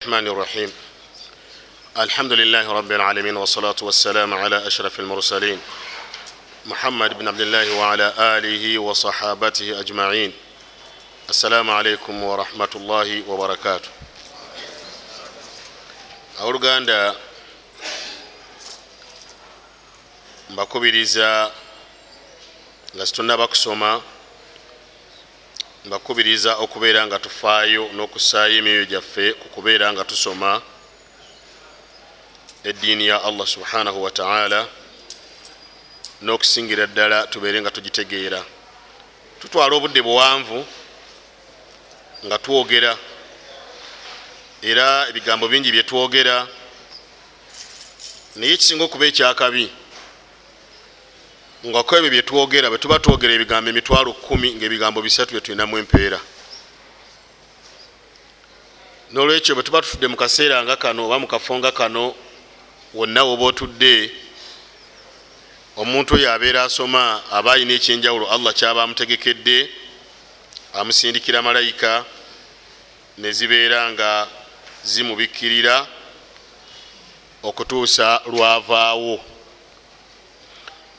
الرحمن الرحيم. الحمد لله رب العالمين والصلاة والسلام على أشرف المرسلين. محمد بن عبد الله وعلى آله وصحابته أجمعين. السلام عليكم ورحمة الله وبركاته. أولغاندا mbakubiriza nga situnaba kusoma mbakubiriza okubeera nga tufaayo n'okusaayo emyoyo gyaffe ku kubeera nga tusoma eddiini ya allah subhanahu wataala n'okusingira ddala tubeere nga tugitegeera. Tutwala obudde buwanvu nga twogera era ebigambo bingi byetwogera naye ekisinga okuba ekyakabi nga ko ebyo byetwogera bwe tuba twogera ebigambo emitwalo kumi ngaebigambo bisatu byetulinamu empeera. Nolwekyo bwe tuba tutudde mu kaseera nga kano oba mu kafo nga kano wonna woba otudde omuntu oyo abeera asoma aba ayina ekyenjawulo allah kyaba amutegekedde amusindikira malayika nezibeera nga zimubikkirira okutuusa lwavaawo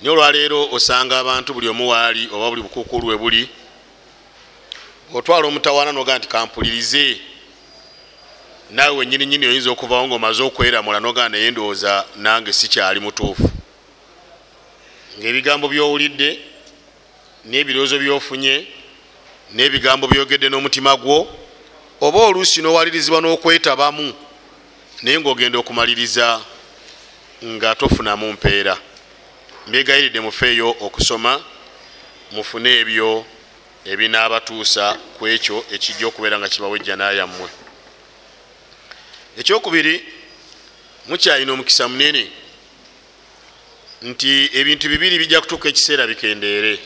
naye olwaleero osanga abantu buli omu waali oba buli bukuukulu we buli otwala omutawaana noga nti kampulirize. Naawe wenyini nyini oyinza okuvawo ngaomaze okweramula noga naye ndowooza nange sikyali mutuufu. Ngaebigambo byowulidde n'ebirowoozo byofunye n'ebigambo byogedde n'omutima gwo oba oluusi n'owalirizibwa n'okwetabamu naye ngaogenda okumaliriza nga tofunamu mpeera mbyegayiridde mufeeyo okusoma mufune ebyo ebinaabatuusa ku ekyo ekijja okubeera nga kibawejja nayammwe. Ekyokubiri mukyalina omukisa munene nti ebintu bibiri bijja kutuuka ekiseera bikendeere.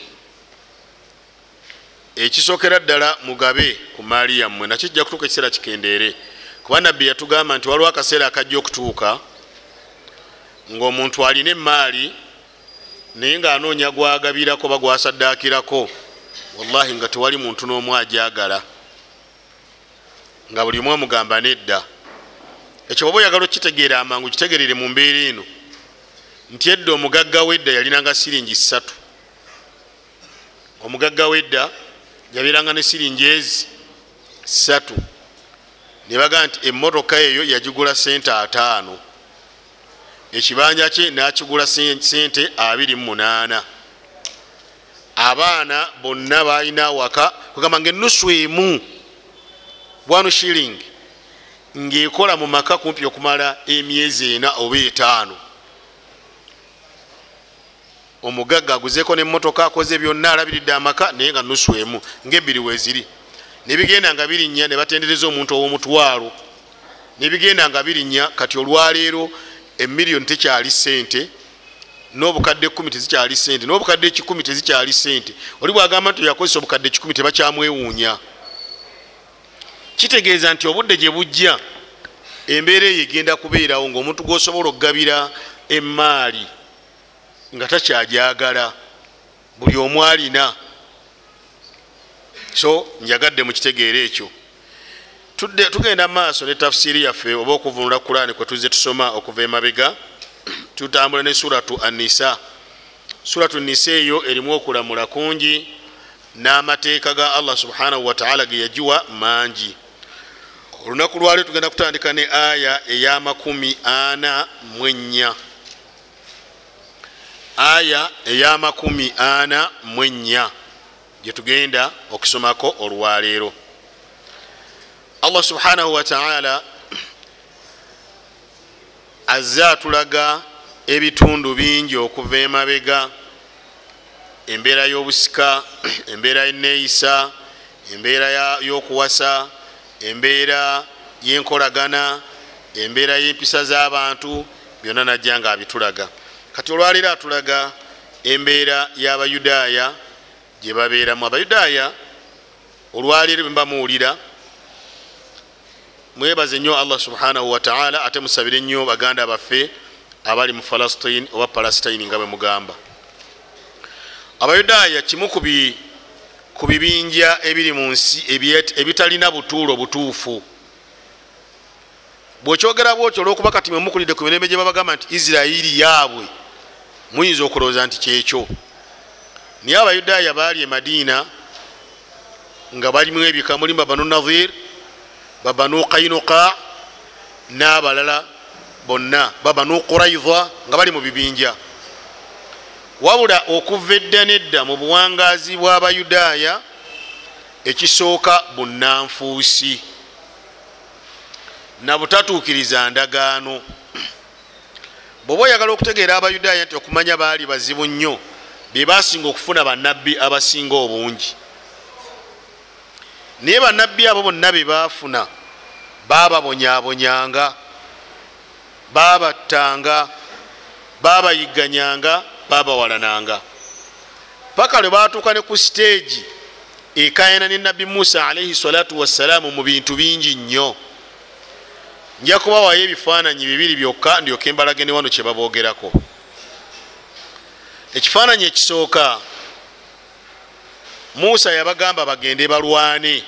Ekisookera ddala mugabe ku maali yammwe nakyo kijja kutuuka ekiseera kikendeere. Kuba nabbi yatugamba nti waliwo akaseera akajja okutuuka ngaomuntu alina emaali naye ngaanoonya gwagabirako ba gwasaddakirako wallahi nga tewali muntu n'omu ajagala. Nga buli omu amugamba nedda. Ekyo baba oyagala okitegeera amangu kitegerere mu mbeera eno. Nti edda omugagga wedda yalinanga siringi ssatu. Omugagga wedda yabeeranga ne siringi ezi ssatu. Nebaga nti emotoka eyo yagigula sente ataano ekibanja kye nakigula sente 28 abaana bonna balina waka kugamba nga enusu emu bwanu shilling ngaekola mu maka kumpi okumala emyezi ena oba etaano. Omugagga aguzeko nemotoka akoze byonna alabiridde amaka naye nga nusu emu ngaebiri weziri nebigenda nga birinya nebatendereza omuntu owomutwalo. Nebigenda nga birinya kati olwaleero emiliyoni tekyali sente nobukadde kumi tezikyali sente nobukadde ekikumi tezikyali sente oli bwagamba nti yakozesa obukadde ekikumi tebakyamwewuunya. Kitegeeza nti obudde gye bujja embeera eyo egenda kubeerawo ngaomuntu gwosobola okugabira emaali nga takyajagala buli omu alina. So njagadde mukitegeera ekyo tugenda maaso ne tafsiri yaffe oba okuvunula kurani kwetuze tusoma okuva emabega tutambula ne suratu anisa suratu nisa eyo erimu okulamula kungi n'amateeka ga allah subhanahu wataala ge yagiwa mangi. Olunaku lwali tugenda kutandika ne aya eyamakumi ana mwenya aya eyamakumi ana mwenya gyetugenda okusomako olwaleero allah subhanahu wataala azze atulaga ebitundu bingi okuva emabega embeera y'obusika embeera yeneeyisa embeera y'okuwasa embeera y'enkolagana embeera y'empisa z'abantu byonna najja nga abitulaga. Kati olwaleero atulaga embeera y'abayudaaya gye babeeramu. Abayudaaya olwaleero bembamuwulira mwebaze nnyo allah subhanahu wataala ate musabire nnyo baganda baffe abali mu falastin oba palestine nga bwe mugamba. Abayudaaya kimu ku bibinja ebiri mu nsi ebitalina butuulo butuufu. Bwekyogera bwotyo olwokuba kati mwemukulidde ku mirembe gye babagamba nti isirairi yaabwe muyinza okulowooza nti kyekyo naye abayudaaya baali e madiina nga balimu ebika mulimu babanu nazir babanu kainuka n'abalala bonna babanu quraiza nga bali mu bibinja. Wabula okuva edda nedda mu buwangazi bw'abayudaaya ekisooka bunanfuusi nabutatuukiriza ndagaano. Bweoba oyagala okutegeera abayudaaya nti okumanya baali bazibu nnyo bebasinga okufuna bannabbi abasinga obungi naye bannabbi abo bonna bebafuna bababonyabonyanga babattanga babayigganyanga babawalananga paka lwe batuuka ne ku siteegi ekayana ne nabbi musa alaihi salatu wassalaamu mu bintu bingi nnyo. Nja kubawayo ebifaananyi bibiri byokka ndyoke mbalagene wano kyebaboogerako ekifaananyi ekisooka musa yabagamba bagende balwane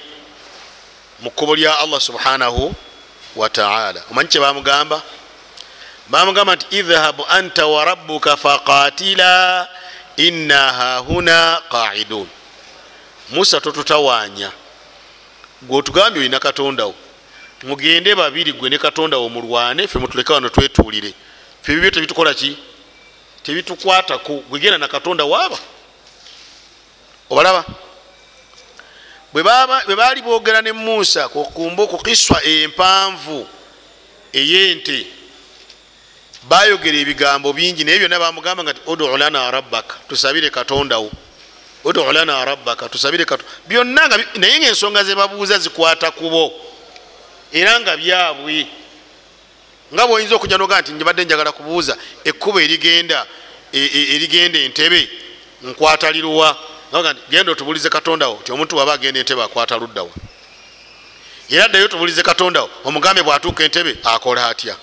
mu kkubo lya allah subhanahu wataala omanyi kyebamugamba bamugamba nti idhahabu anta wa rabuka faqatila inna hahuna qaidun. Musa totutawanya. Gweotugambye olina katondawo mugende babiri gwe ne katondawo mulwane fe mutuleke wano twetuulire. Fe bibyo tebitukola ki? Tebitukwatako gwegenda na katonda waaba obalaba. Bwe baali boogera ne musa kukumba okukiswa empanvu eyente bayogera ebigambo bingi naye byonna bamugamba nga ti udu lana rabbaka tusabire katondawo udu lana rabbaka tusabire byonna naye ngaensonga zebabuuza zikwata kubo era nga byabwe. Nga bwoyinza okujja noga nti njibadde njagala kubuuza ekkubo erigenda erigenda entebe nkwataliruwa genda otubulize katondawo ti omuntu waba agenda entebe akwata luddawa era ddayo otubulize katondawo omugambe bwatuuka entebe akola atya?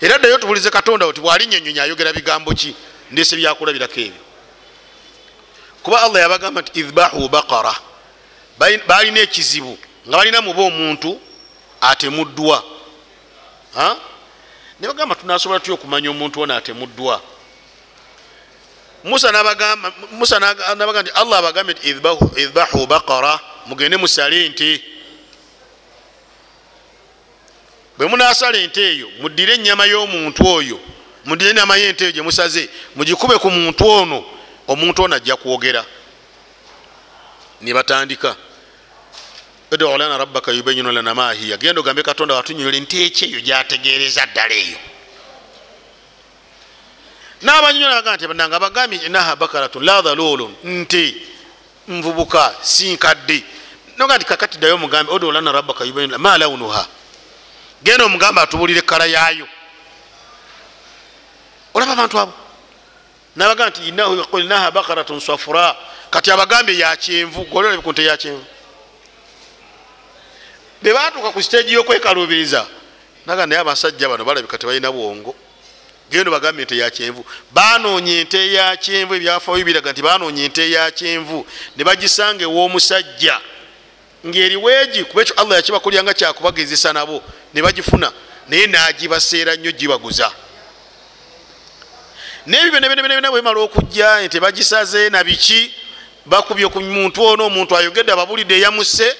Era ddayo otubulize katondawo ti bwalinyonyonya ayogera bigambo ki? Ndese byakulabirako ebyo. Kuba allah yabagamba nti idbahu bakara balina ekizibu nga balina muba omuntu atemuddwa. Nebagamba tunasobola tuy okumanya omuntu ono atemuddwa musa nabaga nti allah abagambe nti idbahu bakara mugende musale ente bwe munasala ente eyo muddire enyama y'omuntu oyo muddire enyama y'ente eyo gyemusaze mugikube ku muntu ono omuntu ono ajja kwogera. Nebatandika udu lana rabbaka yubayinu lana mahiya genda ogambe katonda watunyonyola enteeki eyo gyategereza ddala eyo nabanyonyola baga nti nanga bagambye inaha bakaratun la dhalulun. Nti nvubuka sinkadde. Noga nti kakati ddayo omugambe udu lana rabbaka yubayinu ma launuha. Genda omugambe atubulire ekkala yaayo. Olaba abantu abo. Nabaga nti inaha bakaratun safura. Kati abagambye yakyenvu gololabkunte yakyenvu bebatuuka ku siteegi yokwekalubiriza. Naga naye abasajja bano balabika tebalina bwongo gendo bagambye ente yakyenvu banoonya ente yakyenvu ebyafayo biraga nti banoonya ente yakyenvu ne bagisanga ew'omusajja. Ngaeriweegi kuba ekyo allah yakibakulyanga kyakubagezesa nabo ne bagifuna. Naye nagibaseera nnyo gibaguza. Nebyo byona bwemala okujja ente bagisaze nabiki bakubye ku muntu ono omuntu ayogedde ababulidde eyamuse.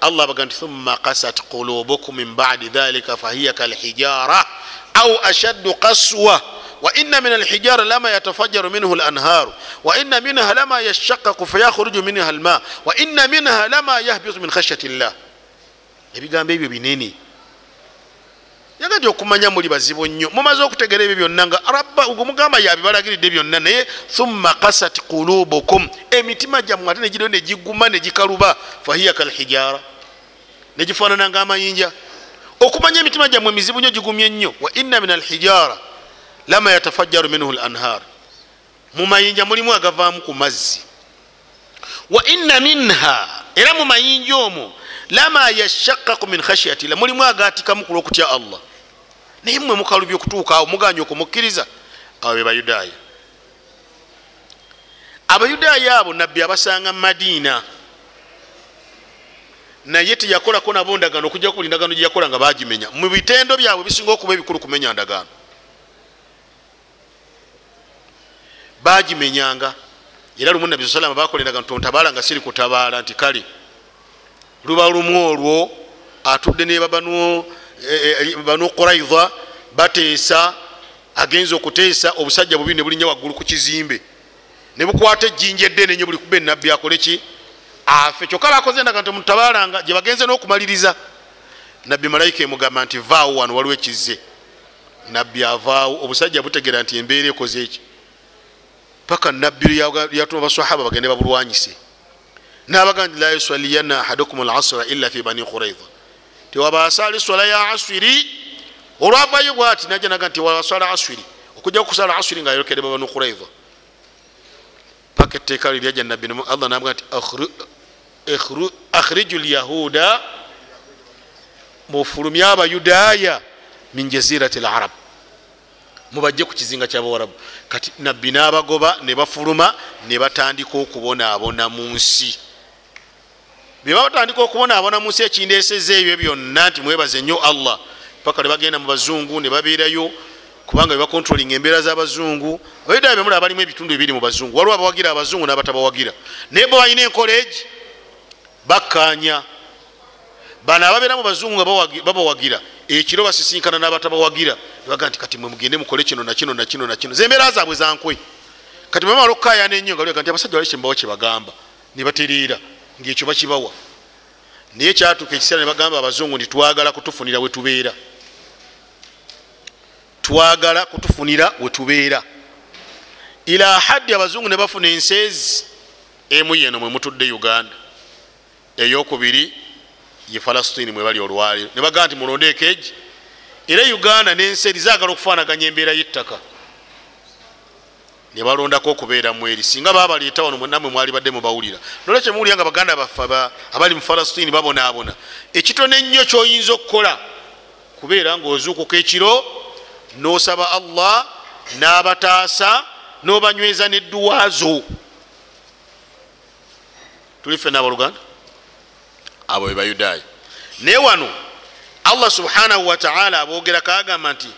Allah baga nti thumma kasat qulubukum min badi dhalika fahiya kalhijara au ashaddu qaswa. Waina min alhijara lama yatafajaru minhu lanharu waina minha lama yashakaku fayakhruju minha alma. Waina minha lama yahbitu min khashyati llah ebigambo ebyo binene. Yaga nti okumanya muli bazibu nnyo. Mumaze okutegera ebyo byonna nga rabba gumugamba yabibalagiridde byonna naye thumma kasat qulubukum. Emitima gyammwe ate negiro negiguma negikaluba fahiya kalhijara. Negifaanana nga amayinja okumanya emitima gyammwe mizibu nnyo gigumye nnyo. Wa inna min alhijara lama yatafajaru minhu lanhar mu mayinja mulimu agavaamu ku mazzi. Wa inna minha era mu mayinja omwo lama yashakaku min khashyatillah mulimu agatikamu ku lwokutya allah. Naye mmwe mukalubya okutuukaawo muganya okumukkiriza abo be bayudaaya. Abayudaaya abo nabbi abasanga madiina naye teyakolako nabo ndagaano okujja kubuli ndagaano gyeyakola nga bagimenya. Mu bitendo byabwe bisinga okuba ebikulu kumenya ndagaano. Bagimenyanga. Era lumu nabi salama bakola endagaano tontabaala nga siri kutabaala nti kale luba lumu olwo atudde ne banu e, e, quraidha bateesa agenza okuteesa obusajja bubiri ne bulinya waggulu ku kizimbe. Ne bukwata ejjinja eddene nyo buli kuba enabbi akoleki afe kyokka bakoze endaga nti mutabalanga gye bagenze n'okumaliriza. Nabbi malayika emugamba nti vaawo wano waliwo ekizze. Nabbi avaawo obusajja butegera nti embeera ekoze eki paka nabbi yatuma basahaba bagende babulwanyise. Nabaga nti la yusaliyanna ahadukum alasra illa fi bani quraidha tiwabasaali swala ya aswiri? Olwavayo bwati naja naga nti waswala aswiri? Okujja kusala aswiri nga ayokere babanu quraidha paka etteeka liryaja nabbi allah naga nti akhriju lyahuda mufulumye abayudaaya min jazirati larab mubajje ku kizinga kyabawarabu kati nabbi nabagoba ne bafuluma ne batandika okubonaabona mu nsi. Byebabatandika okubonaabona mu nsi ekindeeseza ebyo byonna nti mwebaze nnyo allah. Paka nebagenda mu bazungu ne babeerayo kubanga bebakontrolinga embeera z'abazungu abayudaaya bemuli abalimu ebitundu ebiri mu bazungu. Waliwo abawagira abazungu n'abatabawagira. Naye bo balina enkoleegi bakkanya bano ababeera mu bazungu nga babawagira. Ekiro basisinkana n'abatabawagira. Baga nti kati mwemugende mukole kino nakino nakino nakino zembeera zaabwe zankwe kati mwemala okukayana ennyo nga ga nti abasajja bali kyembawa kyebagamba nebatereera ngaekyo bakibawa. Naye kyatuuka ekiseera nebagamba abazungu nti twagala kutufunira wetubeera twagala kutufunira wetubeera ila haddi abazungu ne bafuna enseezi emu yeno mwemutudde uganda eyokubiri ye falastini mwebali olwaliro nebagamba nti mulondeeko egi era uganda nenseri zagala okufanaganya embeera y'ettaka. Nebalondako okubeera mweri singa babaleeta wano namwe mwali badde mubawulira. Nolwe kyemuwulira nga baganda baffe abali mu falastini babonaabona. Ekitone ennyo kyoyinza okukola kubeera ngaozuukuka ekiro nosaba allah n'abataasa n'obanyweza nedduwaazo. Tuli ffe naabaluganda abo bebayudaaya naye wano allah subhanahu wataala aboogera kagamba nti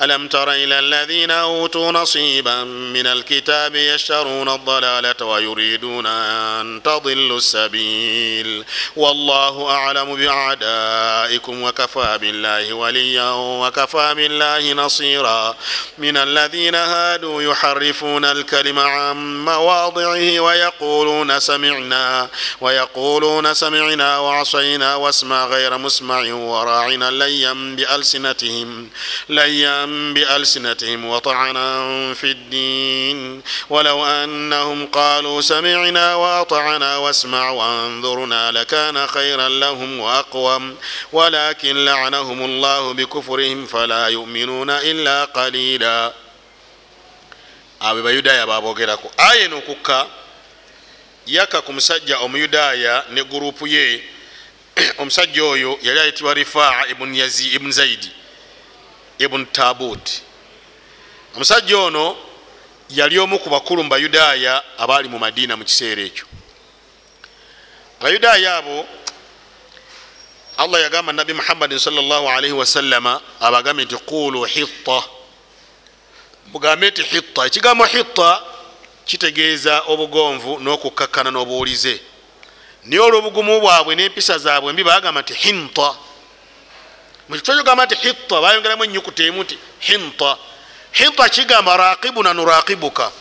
alam tara ila alaina utu nasiba min alkitabi yashtaruna dalalata wayuriduna an tadilu sabil wallahu alamu biadaikum wakafa billahi waliya wakafa billahi nasira min aladhina hadu yuharifuna alkalima an mawadicihi wayaquluna samina wayaquluna samina waasayna wasma gayra musmacin waracina layan bialsinatihim layan بألسنتهم وطعنا في الدين ولو أنهم قالوا سمعنا وأطعنا واسمع وانظرنا لكان خيرا لهم وأقوم ولكن لعنهم الله بكفرهم فلا يؤمنون إلا قليلا. Abo bayudaaya baboogerako aya eno okukka yaka ku musajja omuyudaaya ne gurupu ye. Omusajja oyo yali ayitibwa rifaa ibuni zaidi. Ibun tabut. Omusajja ono yali omu ku bakulu mu bayudaaya abaali mu madiina mu kiseera ekyo. Abayudaaya abo allah yagamba nabi muhammadin salaalii wasallama abagambe nti qulu hitta. Mugambe nti hitta. Ekigambo hitta kitegeeza obugonvu n'okukkakkana n'obuwulize. Naye olw'obugumu bwabwe n'empisa zaabwe mbi bagamba nti hinta mukikyogamba nti hitta bayongeramu enyukuta emu nti hinta. Hinta kigamba raqibuna nuraqibuka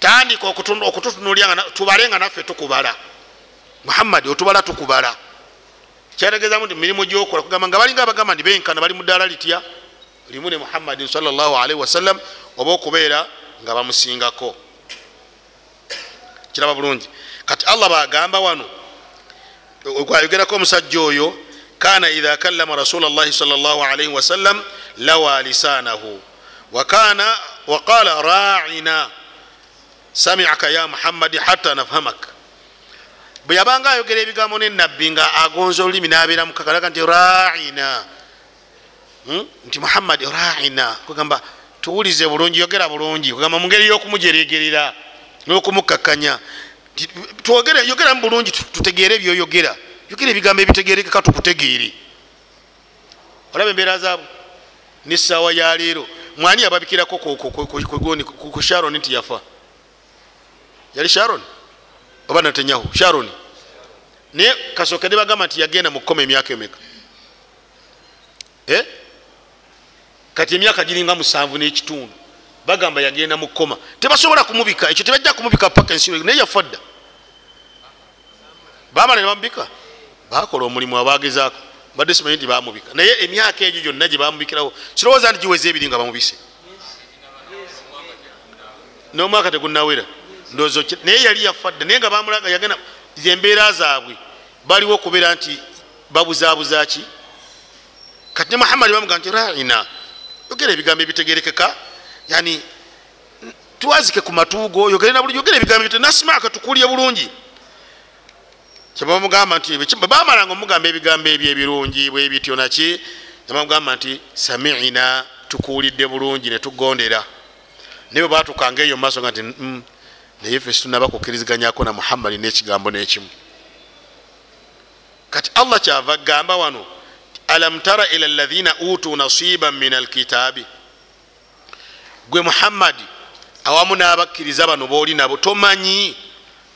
tandika okututunulya tubale nga naffe tukubala. Muhammadi otubala tukubala. Kyategezamu nti mirimu gyokola kugamba nga balinga abagamba ndi benkana bali mu ddaala litya? Limu ne muhammadin salllahalihi wasallam oba okubeera nga bamusingako. Kiraba bulungi. Kati allah bagamba wano gwayogerako omusajja oyo kana idha kallama rasul llahi sal llah alaihi wasallam lawa lisanahu. Wakana waqala raina samiaka ya muhammadi hatta nafhamak. Bwe yabanga ayogera ebigambo nenabbi nga agonza olulimi nabeera mukakalaga nti raina. Nti muhammadi raina. Kugamba tuwulize bulungi yogera bulungi. Kugamba mungeri yokumujeregerera n'okumukakkanya yogeramu bulungi tutegeere byoyogera yogera ebigambo ebitegerekeka tukutegeere. Olaba embeera zaabwe nesaawa yaleero mwani yababikirako ku sharon nti yafa? Yali sharon? Oba natenyahu sharon. Naye kasooka ne bagamba nti yagenda mu kukoma emyaka emeka? Eh? kati emyaka giringa musanvu n'ekitundu. Bagamba yagenda mu kukoma. Tebasobola kumubika. Ekyo tebajja kumubika paka ensi naye yafa dda. Bamala ne bamubika bakola omulimu abagezaako badde simanyi nti bamubika naye emyaka egyo gyonna gye bamubikirawo kirowooza nti giweza ebiri nga bamubise? N'omwaka tegunawera ndowooza naye yali yafa dda naye nga bamulaga yagenda embeera zaabwe baliwo okubeera nti babuzaabuza ki? Kati ne muhammadi bamuga nti raina yogera ebigambo ebitegerekeka yani twazike ku matuugo yogere nabuli yogera ebigambo nasmaaka tukulye bulungi kyebamugamba nti bamalanga omugamba ebigambo ebyo ebirungi bwebityo naki? Nebamugamba nti samiina tukuulidde bulungi netugondera naye bwebatukanga eyo mumaaso nga nti mm, naye fe situnaba kukkiriziganyako na muhammadi nekigambo nekimu. Kati allah kyava gamba wano alam tara ila lahina utu nasiban min alkitaabi? Gwe muhammadi awamu n'abakkiriza bano booli nabo tomanyi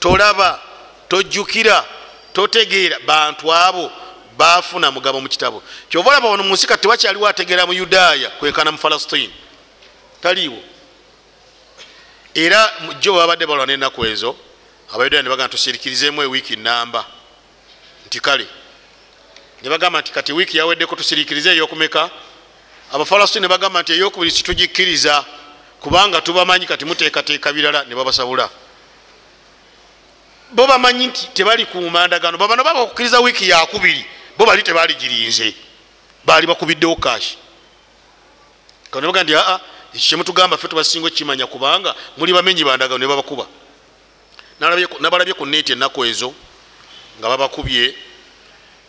tolaba tojjukira totegeera bantu abo bafuna mugabo mu kitabo. Kyova olaba wano munsi kati tewakyaliwo ategeera mu yudaaya kwekana mu falastine taliiwo. Era jo babadde balwa nenaku ezo abayudaaya ne bagamba tusirikirizemu ewiiki namba nti kale ne bagamba nti kati wiiki yaweddeko tusirikirize eyokumeka? Abafalastine ne bagamba nti eyokubiri situgikkiriza kubanga tubamanyi kati muteekateeka birala ne babasabula bo bamanyi nti tebali ku mandagano. Babano baba okukkiriza wiiki yakubiri bo bali tebali girinze bali bakubiddewo kashi kanebaga nti aa kyemutugamba fe tubasinga okimanya kubanga muli bamenyi bandagano ne babakuba. Nabalabye ku neeti ennaku ezo nga babakubye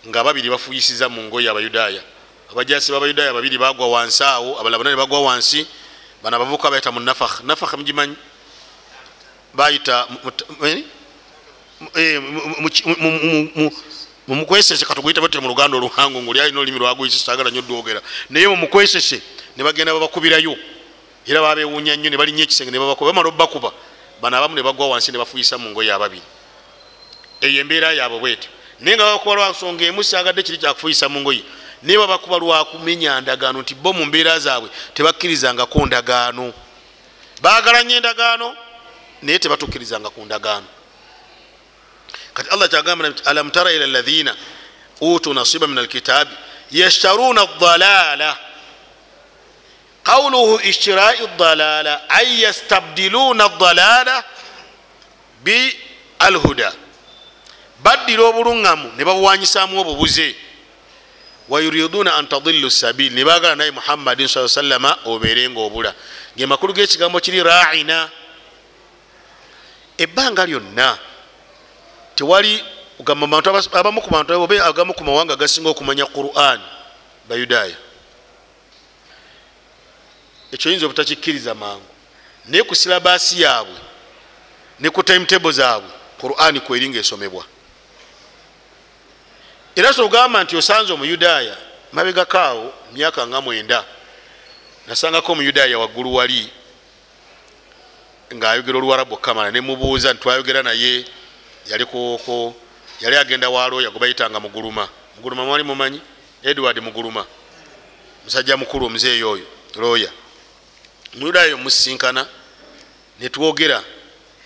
nga babiri bafuyisiza mu ngoyi abayudaaya. Abajasi babayudaaya babiri bagwa wansi awo abalala bana ne bagwa wansi bano abavuka bayita mu nafakh nafakh mugimanyi? Bayita mumukwesese katuguyita bate mu luganda oluhango nguli alina olulimi lwaguyisa sagala nyo dwogera naye mumukwesese ne bagenda babakubirayo era babewunya nnyo ne balinya ekisenge ne babakuba bamala obakuba bano abamu ne bagwa wansi ne bafuyisa mu ngoyi ababiri eyo embeera yaabwe bwetyo. Naye nga babakuba lwansonga emu sagadde kiri kyakufuyisa mu ngoyi naye babakuba lwakumenya ndagaano nti bo mu mbeera zaabwe tebakkirizangako ndagaano. Baagala nnyo endagaano naye tebatukkirizanga ku ndagaano kati allah kyagamba alam tara ila lahina utu nasiba min alkitabi yashtaruna dalala qawluhu ishtirai dalala ay yastabdiluna dalala bi alhuda. Baddira obuluŋŋamu ne babuwanyisamu obubuze. Wayuriduna an tadillu sabil nebagala naye muhammadin sa sallama obeerenga obula ngaemakulu gekigambo kiri raina ebbanga lyonna tewali abamu ku bantu obe agamu ku mawanga gasinga okumanya quran bayudaaya ekyo yinza obutakikkiriza mangu. Naye ku silabaasi yaabwe ne ku timetable zaabwe qurani kweringa esomebwa era sogamba nti osanze omuyudaaya mabegakaawo myaka nga mwenda nasangako omuyudaaya waggulu wali ngaayogera oluwarabu okamala nemubuuza nti twayogera naye yali kuko yali agenda walooya gwe bayitanga muguluma. Muguluma mwali mumanyi? Edward muguluma. Musajja mukulu omuzeeyi oyo looya omuyudaaya omusinkana netwogera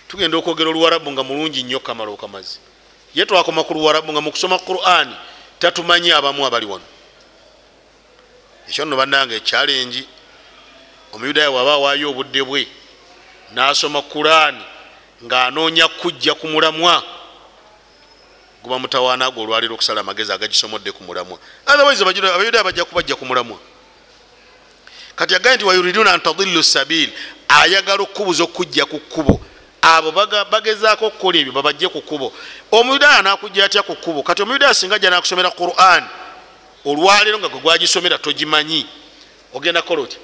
tugenda okwogera oluwarabu nga mulungi nnyo kamala okamazi. Ye twakoma ku luwarabu nga mukusoma qurani tatumanyi abamu abali wano. Ekyo nno bannanga ekyalengi omuyudaaya waba awaayo obudde bwe. Nasoma qurani ng'anoonya kujja ku mulamwa guba mutawaana gwe olwaliro okusala amagezi agagisomodde ku mulamwa. Otherwise abayudaaya bajja kubajja ku mulamwa. Kati agaye nti wayuriduna antadillu sabil. Ayagala okukubuza okujja ku kkubo. Abo bagezaako okukola ebyo babajje ku kkubo. Omuyudaaya nakujja atya ku kkubo? Kati omuyudaaya singa ajja nakusomera quran olwaliro nga gwe gwagisomera togimanyi. Ogenda kukola otya?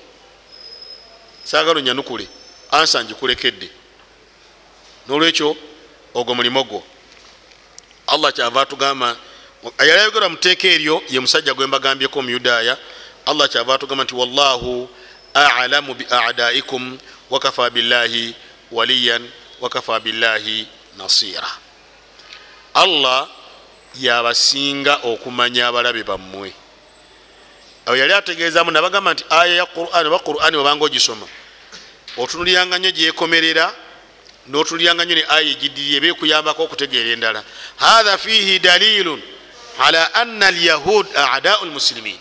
Saagala onyanukule. Ansa ngikulekedde nolwekyo ogwo mulimo gwo allah kyava atugamba yali ayogerwa muteeka eryo ye musajja gwembagambyeko omuyudaaya allah kyava atugamba nti wallahu alamu biadaikum wakafa billahi waliyan wakafa billahi nasira. Allah yabasinga okumanya abalabe bammwe. Awo yali ategeezamu nabagamba nti aya ya quran oba qurani wabanga ogisoma otunulyanga nyo gyekomerera notunulyanga nyo ne aya egidirira eba ekuyambako okutegeera endala. Hatha fihi dalilun ala anna alyahud adau lmusilimin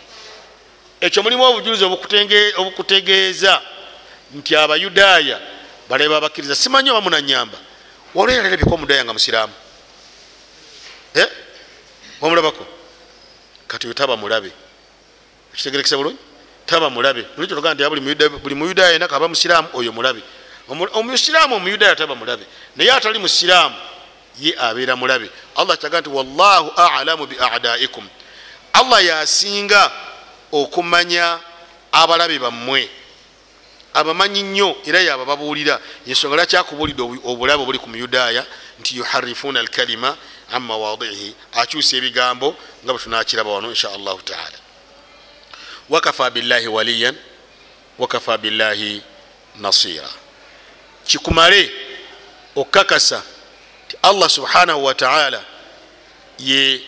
ekyo mulimu obujulizi obukutegeeza nti abayudaaya balabe babakkiriza simanyi oba munanyamba? Waliwo yalalabyeko omudaaya nga musiraamu. Omulabako kati oyo taba mulabe. Ekitegerekesa bulungi? Taba mulabe. Nolwekyotoga nti buli muyudaaya yena kaba musiraamu oyo mulabe omusiraamu omuyudaaya taba mulabe. Naye atali musiraamu ye abeera mulabe. Allah kyaga nti wallahu alamu biadaikum allah yasinga okumanya abalabe bammwe. Abamanyi nnyo era yaba babuulira ensonga lwakyakubuulidde obulabe obuli ku muyudaaya nti yuharifuna alkalima an mawadihi akyusa ebigambo nga bwe tunakiraba wano insha allahu taala. Wakafa billahi waliyan wakafa billahi nasira kikumale okukakasa ti allah subhanahu wataala ye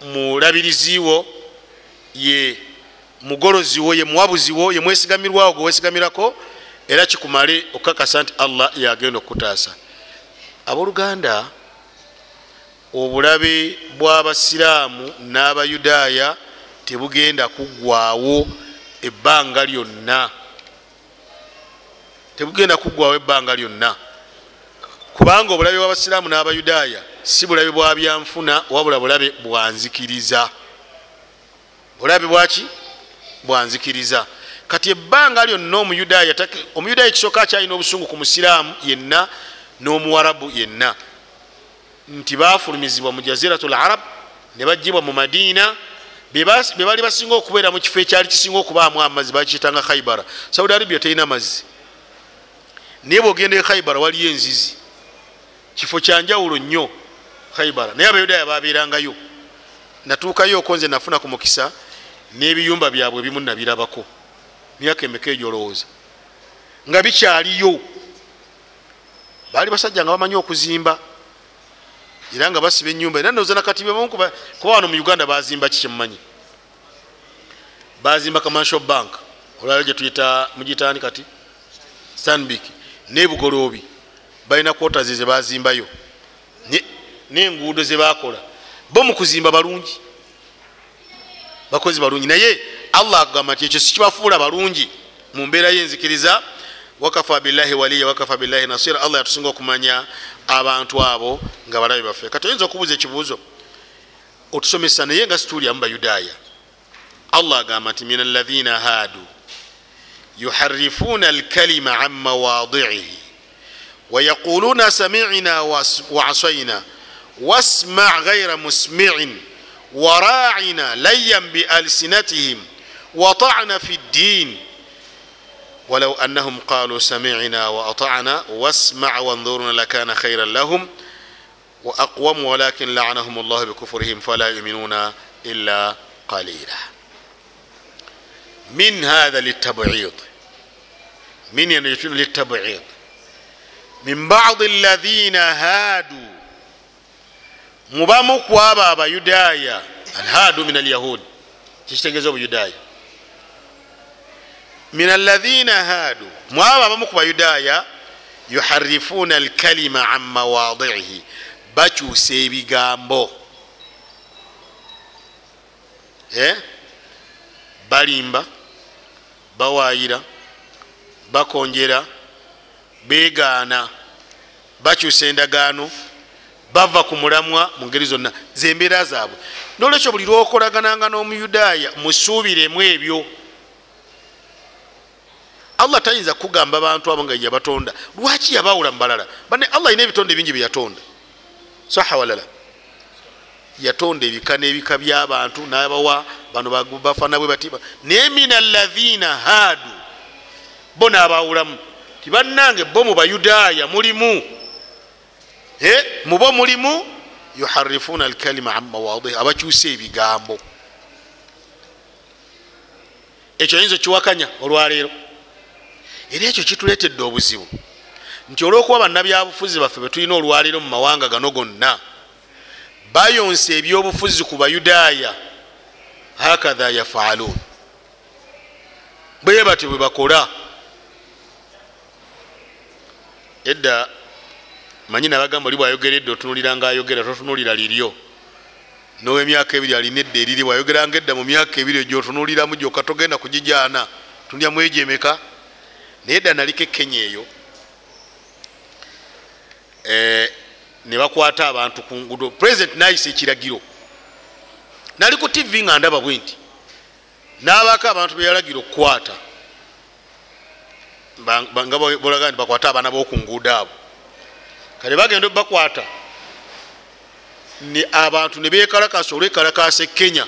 mulabiriziwo ye mugoloziwo ye muwabuziwo ye mwesigamirwawo gwe wesigamirako era kikumale okukakasa nti allah yagenda okukutaasa. Abooluganda obulabe bw'abasiraamu n'abayudaaya tebugenda kuggwawo ebbanga lyonna tebugenda kuggwawo ebbanga lyonna. Kubanga obulabe bw'abasiraamu n'abayudaaya si bulabe bwa byanfuna wabula bulabe bwanzikiriza bulabe bwaki bwanzikiriza kati ebbanga lyonna omuyudaaya omuyudaaya ekisooka akyalina obusungu ku musiraamu yenna n'omuwarabu yenna. Nti bafulumizibwa mu jaziratu larab ne bagibwa mu madiina bebali basinga okubeera mu kifo ekyali kisinga okubaamu amazzi bakiyitanga khaibara saudi arabia terina mazzi naye bwogenda e khaibara waliyo enzizi. Kifo kyanjawulo nnyo khaibara naye abayudaaya babeerangayo natuukayo oko nze nafuna ku mukisa n'ebiyumba byabwe ebimu nabirabako. Myaka emeka egyo olowooza nga bikyaliyo. Baali basajja nga bamanyi okuzimba era nga basiba enyumba era noza nakati kuba wano mu uganda bazimba ki kyemumanyi bazimba commercial bank olwala gyetuyita mugitani kati stanbic nebugoloobi balina quotas ze bazimbayo nenguudo zebakola bo mukuzimba balungi. Bakozi balungi. Naye allah agamba nti ekyo sikibafuula balungi mu mbeera yenzikiriza. Wakafa billahi waliya wakafa billahi nasira allah yatusinga okumanya abantu abo nga balabe baffe. Kati oyinza okubuuza ekibuuzo? Otusomesa naye nga situulyamu bayudaaya. Allah agamba nti min alaina haadu yuharifuuna alkalima an mawaadiihi wayaquluuna samicna waasaina wasmac gaira musmicin waraacina layan bialsinatihim waطacna fi ddiin ولو أنهم قالوا سمعنا وأطعنا واسمع وانظرنا لكان خيرا لهم وأقوم ولكن لعنهم الله بكفرهم فلا يؤمنون إلا قليلا. من هذا للتبعيض. من للتبعيض من بعض الذين هادوا مبامك وابا بيدايا الهادوا من اليهود تشتغزوا بيدايا min alaina haadu mwabo abamu ku bayudaaya yuharifuuna alkalima an mawadiihi bakyusa ebigambo balimba bawaayira bakonjera begaana bakyusa endagaano bava ku mulamwa mu ngeri zonna zembeera zaabwe. Nolwekyo buli lwokolagananga n'omuyudaaya musuubiremu ebyo. Allah tayinza kugamba bantu abo nga yabatonda lwaki yabawula mubalala bane allah ayina ebitonde bingi byeyatonda saha walala. Yatonda ebika n'ebika byabantu nabawa bano bafana bwe bati naye min alaina haadu bo nabawulamu. Tibannange bo mu bayudaaya mulimu. Mubo mulimu yuharifuna alkalima an mawadih abakyusa ebigambo. Ekyo yinza okiwakanya olwaleero? Era ekyo kituletedde obuzibu. Nti olwokuba bannabyabufuzi baffe betulina olwaleero mu mawanga gano gonna bayonsa ebyobufuzi ku bayudaaya. Hakatha yafaaluun. Bwe batyo bwe bakola edda manyi nabagamba oli bwayogeredde otunulira nga ayogera totunulira liryo nowemyaka ebiri alina edda eriri bwayogeranga edda mu myaka ebiri gyotunuliramu gyokka togenda kugijaana tunulya mwejemeka naye edda naliko ekenya eyo ne bakwata abantu ku ngudo president nayisa ekiragiro. Nali ku tv nga ndaba bwe nti nabako abantu beyalagira okukwata nga bolaga nti bakwate abaana bokunguudo abo. Kale bagenda obakwata abantu ne bekalakasa olwekalakasa ekenya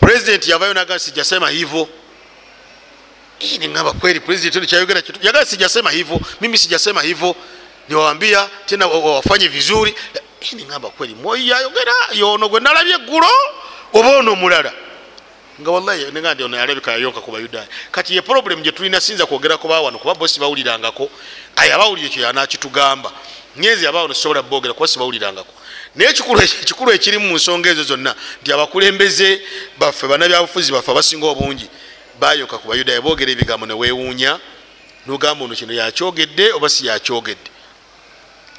president yavayo naga sijasema hivo. Nengamba kweri president kyayogera yagaa sijasema hivo. Mimi sijasema hivo. Niwawambia tena wafanye vizuri. Nengamba kweri moyi yayogera yono gwe nalabye eggulo oba ono omulala nga wallahi nenga ndi ono yalabika yayonka ku bayudaaya. Kati ye problem gyetulina sinza kwogerako bawano kuba bosi bawulirangako. Aye abawulire ekyo yanakitugamba nyezi abawo nesobola bogera kuba sibawulirangako naye ekikulu ekirimu mu nsonga ezo zonna nti abakulembeze baffe banabyabufuzi baffe abasinga obungi bayonka ku bayudaaya bogera ebigambo newewuunya nogamba ono kino yakyogedde oba si yakyogedde?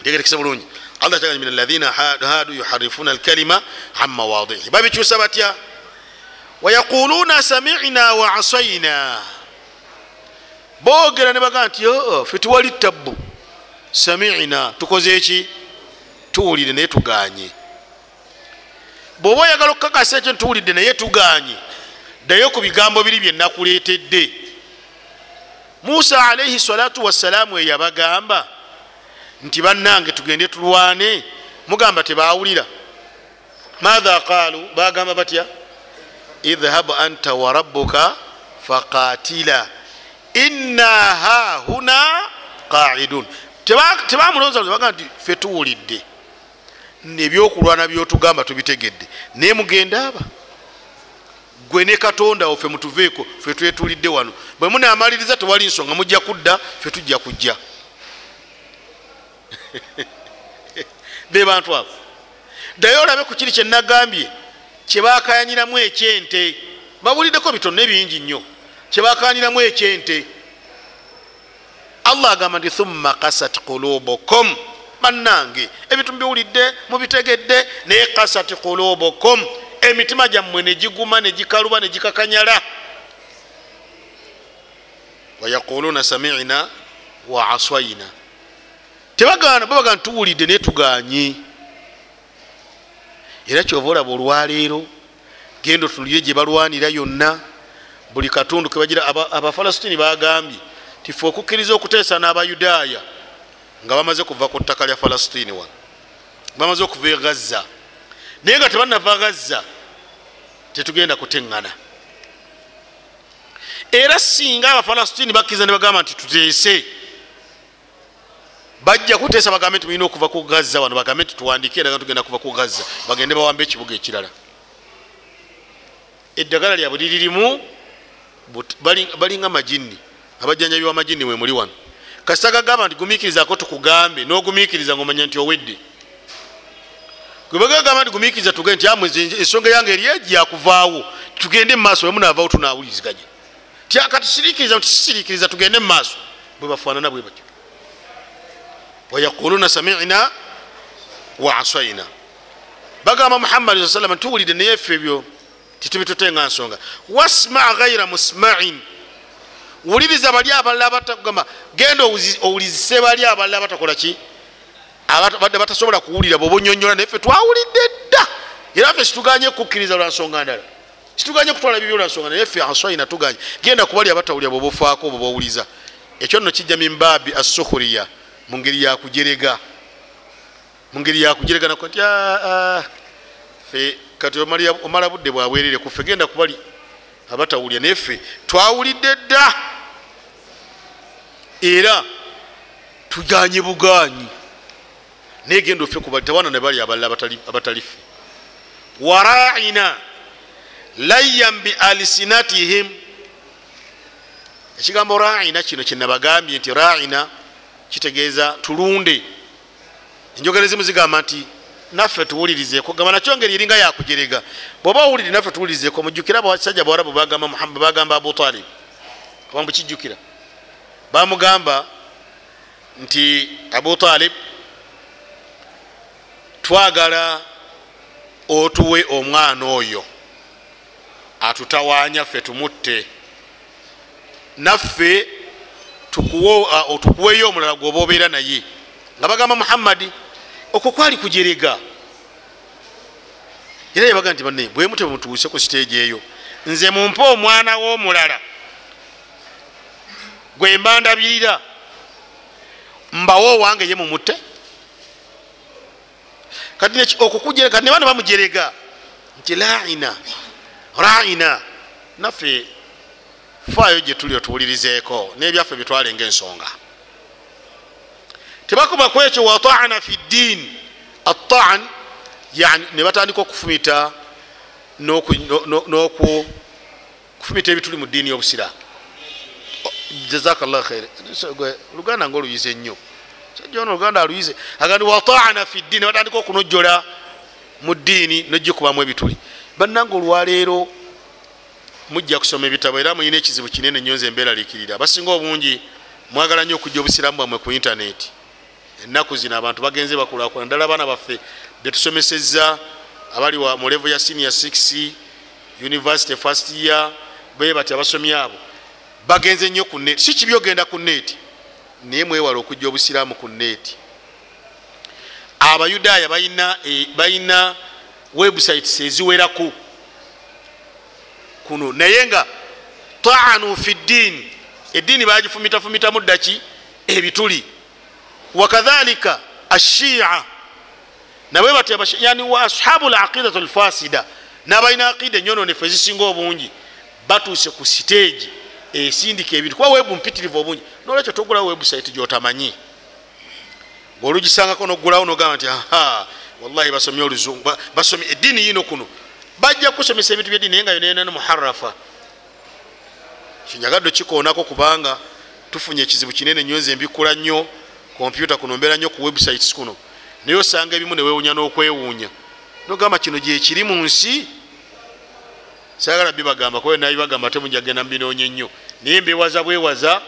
Ntegerekesa bulungi. Allah min alaina hadu yuharifuna alkalima an mawadihi babikyusa batya wayaquluna samina wa asaina bogera ne bagaa nti fe tuwali tabbu samina tukoze eki tuwulire naye tuganye bwoba oyagala okukakasa ekyo ntuwulidde naye tuganye ddayo ku bigambo biri byenakuleetedde musa alaihi salatu wassalaamu eyabagamba nti bannange tugende tulwane mugamba tebawulira maatha qaalu bagamba batya idhhab anta warabuka faqatila. Inna hahuna qaidun. Tebamulowooza bagaa nti fe tuwulidde. Ebyokulwana byotugamba tubitegedde. Naye mugenda aba? Gwe ne katonda wo fe mutuveeko fe twetulidde wano. Bwe munamaliriza tewali nsonga mujja kudda fe tujja kujja. Be bantu abo. Ddayo olabe ku kiri kyenagambye kyebakayanyiramu ekyente babuliddeko bitone bingi nnyo. Kyebakayanyiramu ekyente allah agamba nti thumma kasat kulubukum bannange ebintu mubiwulidde mubitegedde naye kasat kulubukum emitima gyammwe negiguma negikaluba negikakanyala wayaquluna samina wa aswaina tebagana babaga tuwulidde naye tuganye era kyova olaba olwaleero genda otunulire gye balwanira yonna buli katundu kebagira abafalasitini bagambye tife okukkiriza okuteesa n'abayudaaya nga bamaze kuva ku ttaka lya falasitini wano bamaze okuva e gaza naye nga tebanava gaza tetugenda kuteŋŋana era singa abafalasitini bakkiriza ne bagamba nti tuteese bajja kuteesa bagambe nti mulina okuva ku gaza wano bagambe nti tuwandike eraga tugenda kuva ku gaza bagende bawambe ekibuga ekirala. Eddagala lyabwe liririmu balinga majini abajjanjabi wamajini wemuli wano. Kasita gagamba nti gumiikirizako tukugambe n'ogumiikiriza ngaomanya nti owedde. Gwe bagagamba nti gumiikiriza tuge nti amwe ensonga yange eri egi yakuvaawo tugende mu maaso wemunavaawo tunawuliriziganye kati siriikiriza nti sisiriikiriza tugende mu maaso. Bwe bafaanana bwe batyo wayaquluna samina wa asaina bagamba muhammadi saa salama tuwulidde naye ffe ebyo titubitutenga nsonga. Wasma ghaira musmain. Wuliriza bali abalala batagamba genda owulizise bali abalala batakola ki? Badde batasobola kuwulira bwoba onyonyola naye ffe twawulidde dda. Era ffe situganye kukkiriza lwansonga ndala. Situganye kutwala bibyo lwansonga naye ffe asaina tuganye. Genda kubali abatawulira bwoba ofaako bwoba owuliza. Ekyo nno kijja mimbabi assukhuriya mungeri yakujerega mungeri yakujerega nako nti fe kati omala budde bwabwerere kufe genda kubali abatawulira. Naye ffe twawulidde dda. Era tuganye buganyi naye genda ofe kuba tewana ne bali abalala abatalife waraina layyan bi alsinatihim ekigambo raina kino kyenabagambye nti raina kitegeeza tulunde. Enjogera ezimu zigamba nti naffe tuwulirizeeko. Gamba nakyo ngeri eringa yakujerega bwoba owulire naffe tuwulirizeeko mujjukira abasajja bawarabu bagamba muhammad bagamba abu talib. Wambukijjukira bamugamba nti abu talib twagala otuwe omwana oyo. Atutawanya ffe tumutte. Naffe tukuweyo omulala gwoba obeera naye. Nga bagamba muhammadi okwo kwali kujerega era yabaga nti bane bwemute bwemutuuse ku siteegi eyo. Nze mumpe omwana w'omulala. Gwe mbandabirira. Mbawo owange ye mumutte. Kati okukujera kati nebana bamujerega nti laina raina naffe faayo gyetuli otuwulirizeeko nebyaffe byetwalenga ensonga tebakoma ku ekyo wataana fi ddiini attaan yani ne batandika okufumita kufumita ebituli mu ddiini y'obusiraamu jazakallah khair luganda nga oluyize nnyo sajona oluganda aluyize. Agandi wataana fi ddiini batandika okunojjola mu ddiini nojikubamu ebituli. Bannanga olwaleero mujja kusoma ebitabo era muyina ekizibu kinene nnyo nze mbeeralikirira abasinga obungi mwagala nnyo okujja obusiramu bwammwe ku intaneti. Ennaku zino abantu bagenze bakulakula ddala abaana baffe betusomesezza abali mu levo ya senior 6 university first year be bati abasomi abo bagenze nnyo ku neti si kibi ogenda ku neti naye mwewala okujja obusiraamu ku neti abayudaaya balina websites eziweraku kuno naye nga taanu fi ddiini eddiini bagifumitafumitamu ddaki ebituli. Wakadhalika ashia nabwe batya yani wa ashabu laqidatu lfasida nabalina aqida enyononefu ezisinga obungi batuuse ku siteegi esindika ebintu. Kuba webu mpitirivu obungi. Nolwekyo togulawo webusite gyotamanyi. Ngaolugisangako nogulawo nogamba nti aha wallahi basomye oluzungu basomye eddiini yino kuno bajja kusomesa ebintu byeddiini naye nga yonenano muharafa kinyagadde kikoonako kubanga tufunye ekizibu kinene nnyo nze mbikula nnyo kompyuta kuno mbeera nnyo ku websites kuno. Naye osanga ebimu newewunya n'okwewuunya. Nogamba kino gyekiri mu nsi. Sagala bibagamba kuba nabibagamba temujagenda mubinoonya ennyo naye mbewaza bwewaza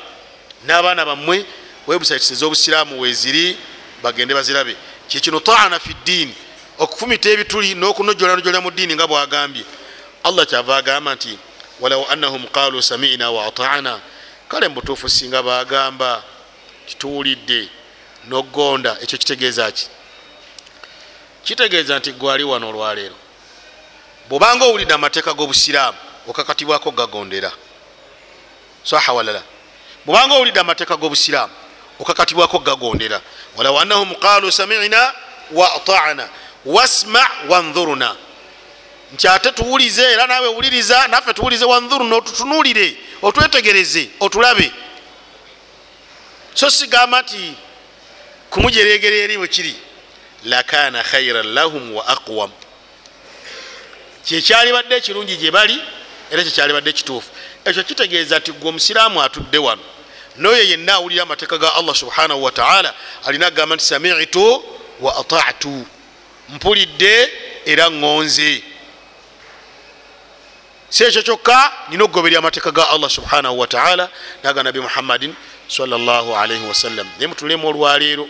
n'abaana bammwe websites ez'obusiraamu weziri bagende bazirabe. Kyekino taana fi ddiini okufumita ebituli n'okunojolanojolera mu ddiini nga bwagambye. Allah kyava agamba nti walau annahum qalu samina wa ataana kale mubutuufu singa bagamba kituwulidde nogonda ekyo kitegeeza ki? Kitegeeza nti gwali wano olwaleero. Bwobanga owulidde amateeka g'obusiraamu okakatibwako gagondera. Saha walala. Bwobanga owulidde amateeka g'obusiraamu okakatibwako gagondera. Walau annahum qalu samina wa ataana wasma wanhuruna nti ate tuwulize era nawe wuliriza naffe tuwulize wanhuruna otutunulire otwetegereze otulabe. So sigamba nti kumujeregera eri bwekiri lakana khairan lahum wa aqwam. Kyekyali badde ekirungi gye bali era kyekyali badde ekituufu ekyo kitegeeza nti gwe omusiraamu atudde wano noyo yenna awulira amateeka ga allah subhanahu wataala alina agamba nti samitu wa atatu mpulidde era ŋŋonze si ekyo kyokka nina okugoberya amateeka ga allah subhanahu wataala naga nabi muhammadin salllahalaihi wasallam naye mutulemu olwaleero.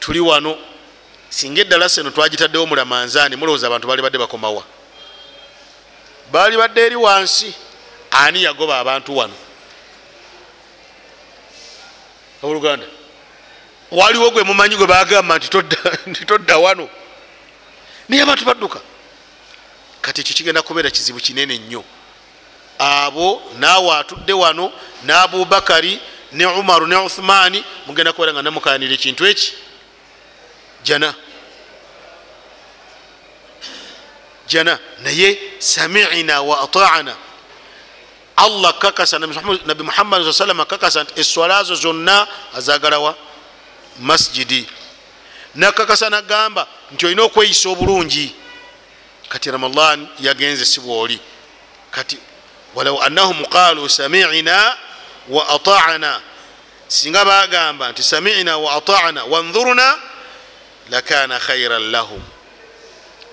Tuli wano singa eddala seno twagitaddewo mulamanzaani mulowooza abantu bali badde bakomawa. Baali badde eri wansi ani yagoba abantu wano? Oluganda waliwo gwe mumanyi gwe bagamba nti todda wano. Naye abantu badduka. Kati ekyo kigenda kubeera kizibu kinene nnyo. Abo naawe atudde wano ne abubakari ne umaru ne uthumani mugenda kubeera nga namukanira ekintu eki? Jana. Jana. Naye samina wa ataana allah kakasa nabi muhammad saa salama kakasa nti eswala zo zonna azagalawa masjidi. Nakakasa nagamba nti olina okweyisa obulungi. Kati ramadan yagenze sibwoli kati walau annahum qalu samina wa atana. Singa bagamba nti samina wa atana wanhuruna lakana khairan lahum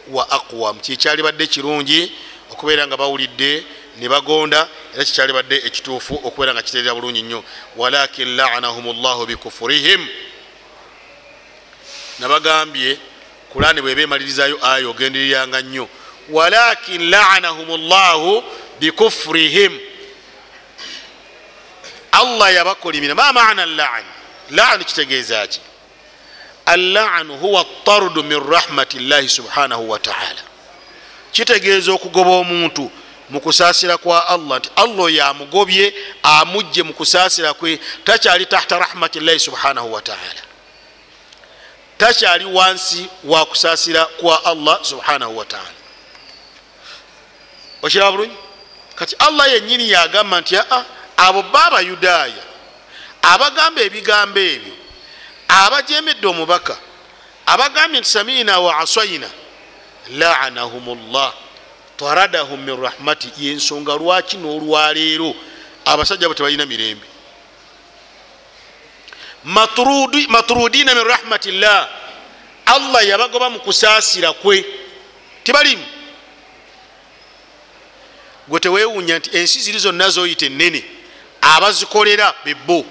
wa aqwam. Kyekyalibadde kirungi okubeera nga bawulidde ne bagonda era kikyalibadde ekituufu okubeera nga kiterera bulungi nnyo. Walakin lanahum llahu bikufurihim nabagambye kurani bweba emalirizayo aya ogendereryanga nnyo. Walakin lanahum llahu bikufurihim allah yabakolimira. Ma mana lan lan kitegeeza ki? Allanu huwa tardu min rahmati llahi subhanahu wataala kitegeeza okugoba omuntu mukusaasira kwa allah nti allah oyo amugobye amugje mukusaasira kwe takyali tahta rahmati llahi subhanahu wataala takyali wansi wa kusaasira kwa allah subhanahu wataala okiraba bulungi? Kati allah yenyini yagamba nti aa abo ba abayudaaya abagamba ebigambo ebyo abajemedde omubaka abagambye nti samiina wa aswaina lanahum llah taradahum min rahmati yensonga lwaki n'olwaleero abasajja bo tebalina mirembe matrudina min rahmati llah allah yabagoba mu kusaasira kwe. Tibalimu? Gwe tewewunya nti ensi ziri zonna zoyita enene abazikolera bebo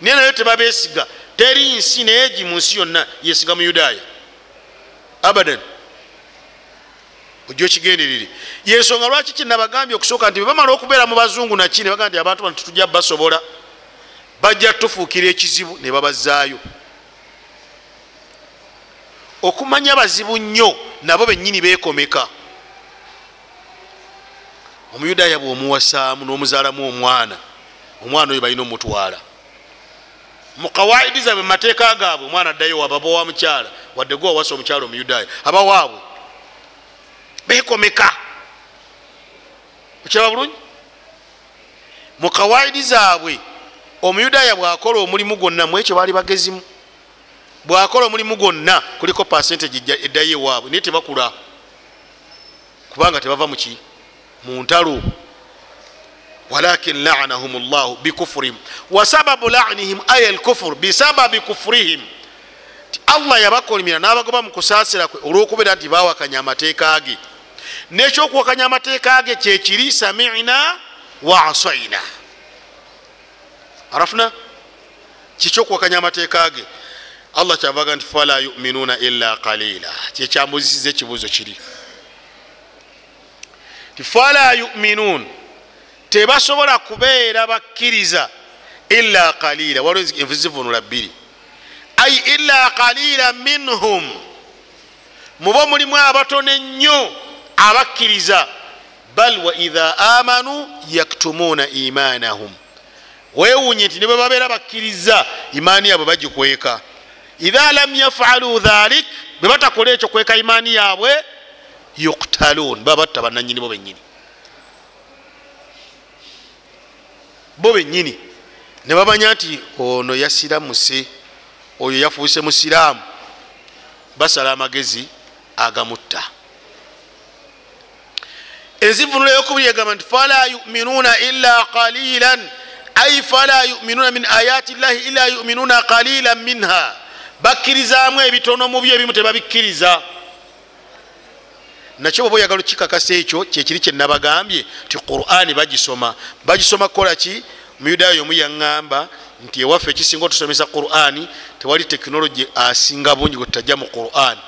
naye nayo tebabesiga teri nsi naye egi mu nsi yonna yesiga mu yudaaya. Abadan ojja okigenderere. Yensonga lwaki kinabagambye okusooka nti bebamala okubeera mu bazungu naki nebaga nti abantu bano tetujja basobola bajja tufuukira ekizibu ne babazaayo. Okumanya bazibu nnyo nabo benyini bekomeka omuyudaaya bwomuwasaamu n'omuzaalamu omwana omwana oyo balina omutwala. Mukawaidi zaabwe mumateeka gaabwe omwana addayo wababa wa mukyala wadde gwe wawasa omukyala omuyudaaya abawaabwe bekomeka okiraba bulungi? Mukawaidi zaabwe omuyudaaya bwakola omulimu gwonna mwekyo baali bagezimu? Bwakola omulimu gwonna kuliko pasentage eddayo ewaabwe naye tebakula. Kubanga tebava muki mu ntalo. Walakin lanahum llah bikufurihim wasababu lanihim aya lkufur bisababi kufurihim ti allah yabakolimira n'abagoba mu kusaasira kwe olwokubeera nti bawakanya amateeka ge. Nekyokuwakanya amateeka ge kyekiri samina wa arafuna? Kikyokuwakanya amateeka ge? Allah kyavaga nti fala yuminuna illa qalila. Kyekyambuzisiza ekibuuzo kiri. Ti fala yuminun. Tebasobola kubeera bakkiriza illa qalila. Waliwo enfu zivunula bbiri. Ai illa qalila minhum. Mubo mulimu abatono ennyo abakkiriza. Bal wa idha amanu yaktumuna imanahum wewunye nti nebwe babeera bakkiriza imaani yaabwe bagikweka. Idha lam yafalu dhalik bwe batakola ekyo kweka imaani yaabwe yuktalun baba batta bananyini bo benyini bo benyini ne bamanya nti ono yasiramuse oyo yafuuse musiraamu basala amagezi agamutta. Enzivunulo yokubiri egamba nti fala yuminuna illa qalilan ai fala yuminuna min ayati llahi illa yuminuna qalilan minha bakkirizamu ebitono mu byo ebimu tebabikkiriza nakyo bwoba oyagala okikakasa ekyo kyekiri kyenabagambye ti qurani bagisoma bagisoma kukolaki muyudaaya omu yaŋŋamba nti ewaffe ekisinga otusomesa qurani tewali tekinologi asinga bungi gwe tutajja mu qurani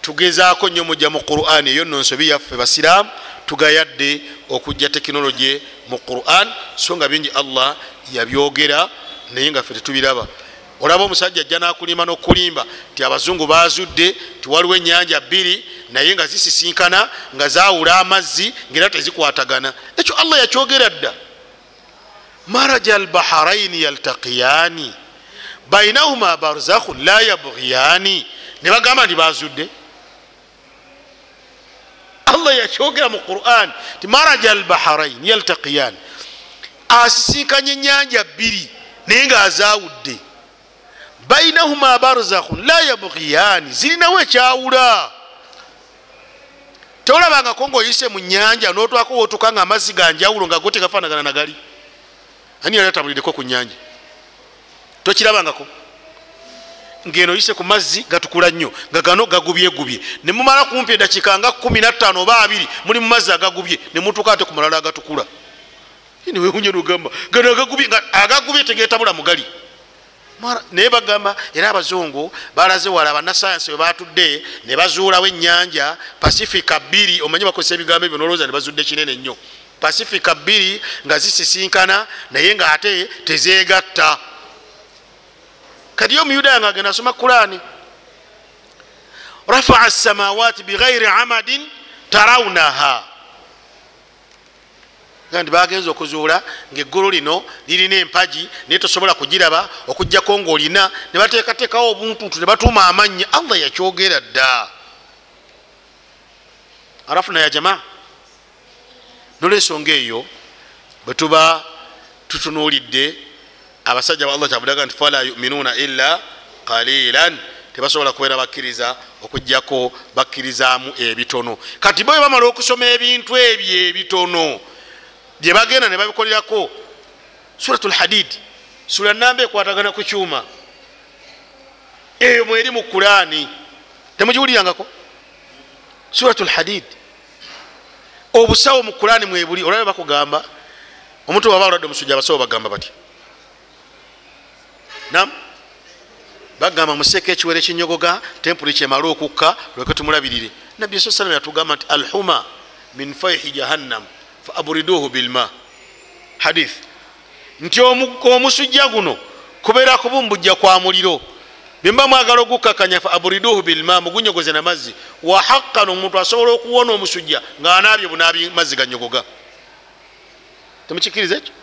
tugezaako nnyo mujja mu qurani eyo nno nsobi yaffe basiraamu tugayadde okujja tekinologi mu quran so nga bingi allah yabyogera naye nga ffe tetubiraba. Olaba omusajja ajja nakulima nokulimba nti abazungu bazudde tiwaliwo enyanja bbiri naye nga zisisinkana nga zawula amazzi ngaera tezikwatagana. Ekyo allah yakyogera dda. Maraja albaharaini yaltaqiyani bainahuma barzakhun la yabghiyani ne bagamba nti bazudde allah yakyogera mu quran ti maraja albaharaini yaltaqiyani asisinkanya enyanja bbiri naye nga azawudde bainahuma barzakhun la yabghiyani zirinawo ekyawula tolabangako ngaoyise mu nyanja notwako wotuka nga amazzi ganjawulo nga go tegafanagana nagali ani yali atabulireko ku nyanja tokirabangako ngeno oyise ku mazzi gatukula nnyo nga gano gagubyegubye nemumala kumpi edakiika nga 15 oba 2 muli mu mazzi agagubye nemutuka ate ku malala agatukula. Niwewunyenogamba gano agagubye tegetabula mugali. Naye bagamba era abazungu balaze wala banasayansi webatudde ne bazuulawo enyanja pasifika bbiri omanyi bakozesa ebigambo ebyo nolowooza ne bazudde kinene nnyo. Pasifika bbiri nga zisisinkana naye nga ate tezegatta kati omuyudaaya nga agenda asoma kurani rafaa samawati bighairi amadin tarawunaha. Ndi bagenza okuzuula ngaeggulu lino lirina empagi naye tosobola kugiraba okugjako ngaolina nebateekateekawo obuntuntu ne batuuma amannya allah yakyogera dda. Arafuna ya jama nolwensonga eyo bwetuba tutunuulidde abasajja ba allah kyavudaga nti fala yuminuuna illa qalilan. Tebasobola kubeera bakkiriza okugjako bakkirizaamu ebitono. Kati bo bamala okusoma ebintu ebyo ebitono byebagenda nebabikolerako surat lhadid sura namba ekwatagana ku kyuma. Eyo mweri mu kurani temugiwulirangako? Surat lhadid obusawo mu kurani mwebuli olwabe bakugamba omuntu waba olwadde omusujja abasawo bagamba batya nam? Bagamba museeko ekiwere ekinyogoga tempuli kyemale okukka lweke tumulabirire. Nabbi sa salama yatugamba nti alhuma min faihi jahannam fa aburiduhu bilma hadith. Nti omusujja guno kubeera kubumbujja kwa muliro bemba mwagala ogukakanya fa aburiduhu bilma mugunyogoze namazzi wa haqan omuntu asobola okuwona omusujja nga anaabye bunaabi mazzi ganyogoga. Temukikiriza ekyo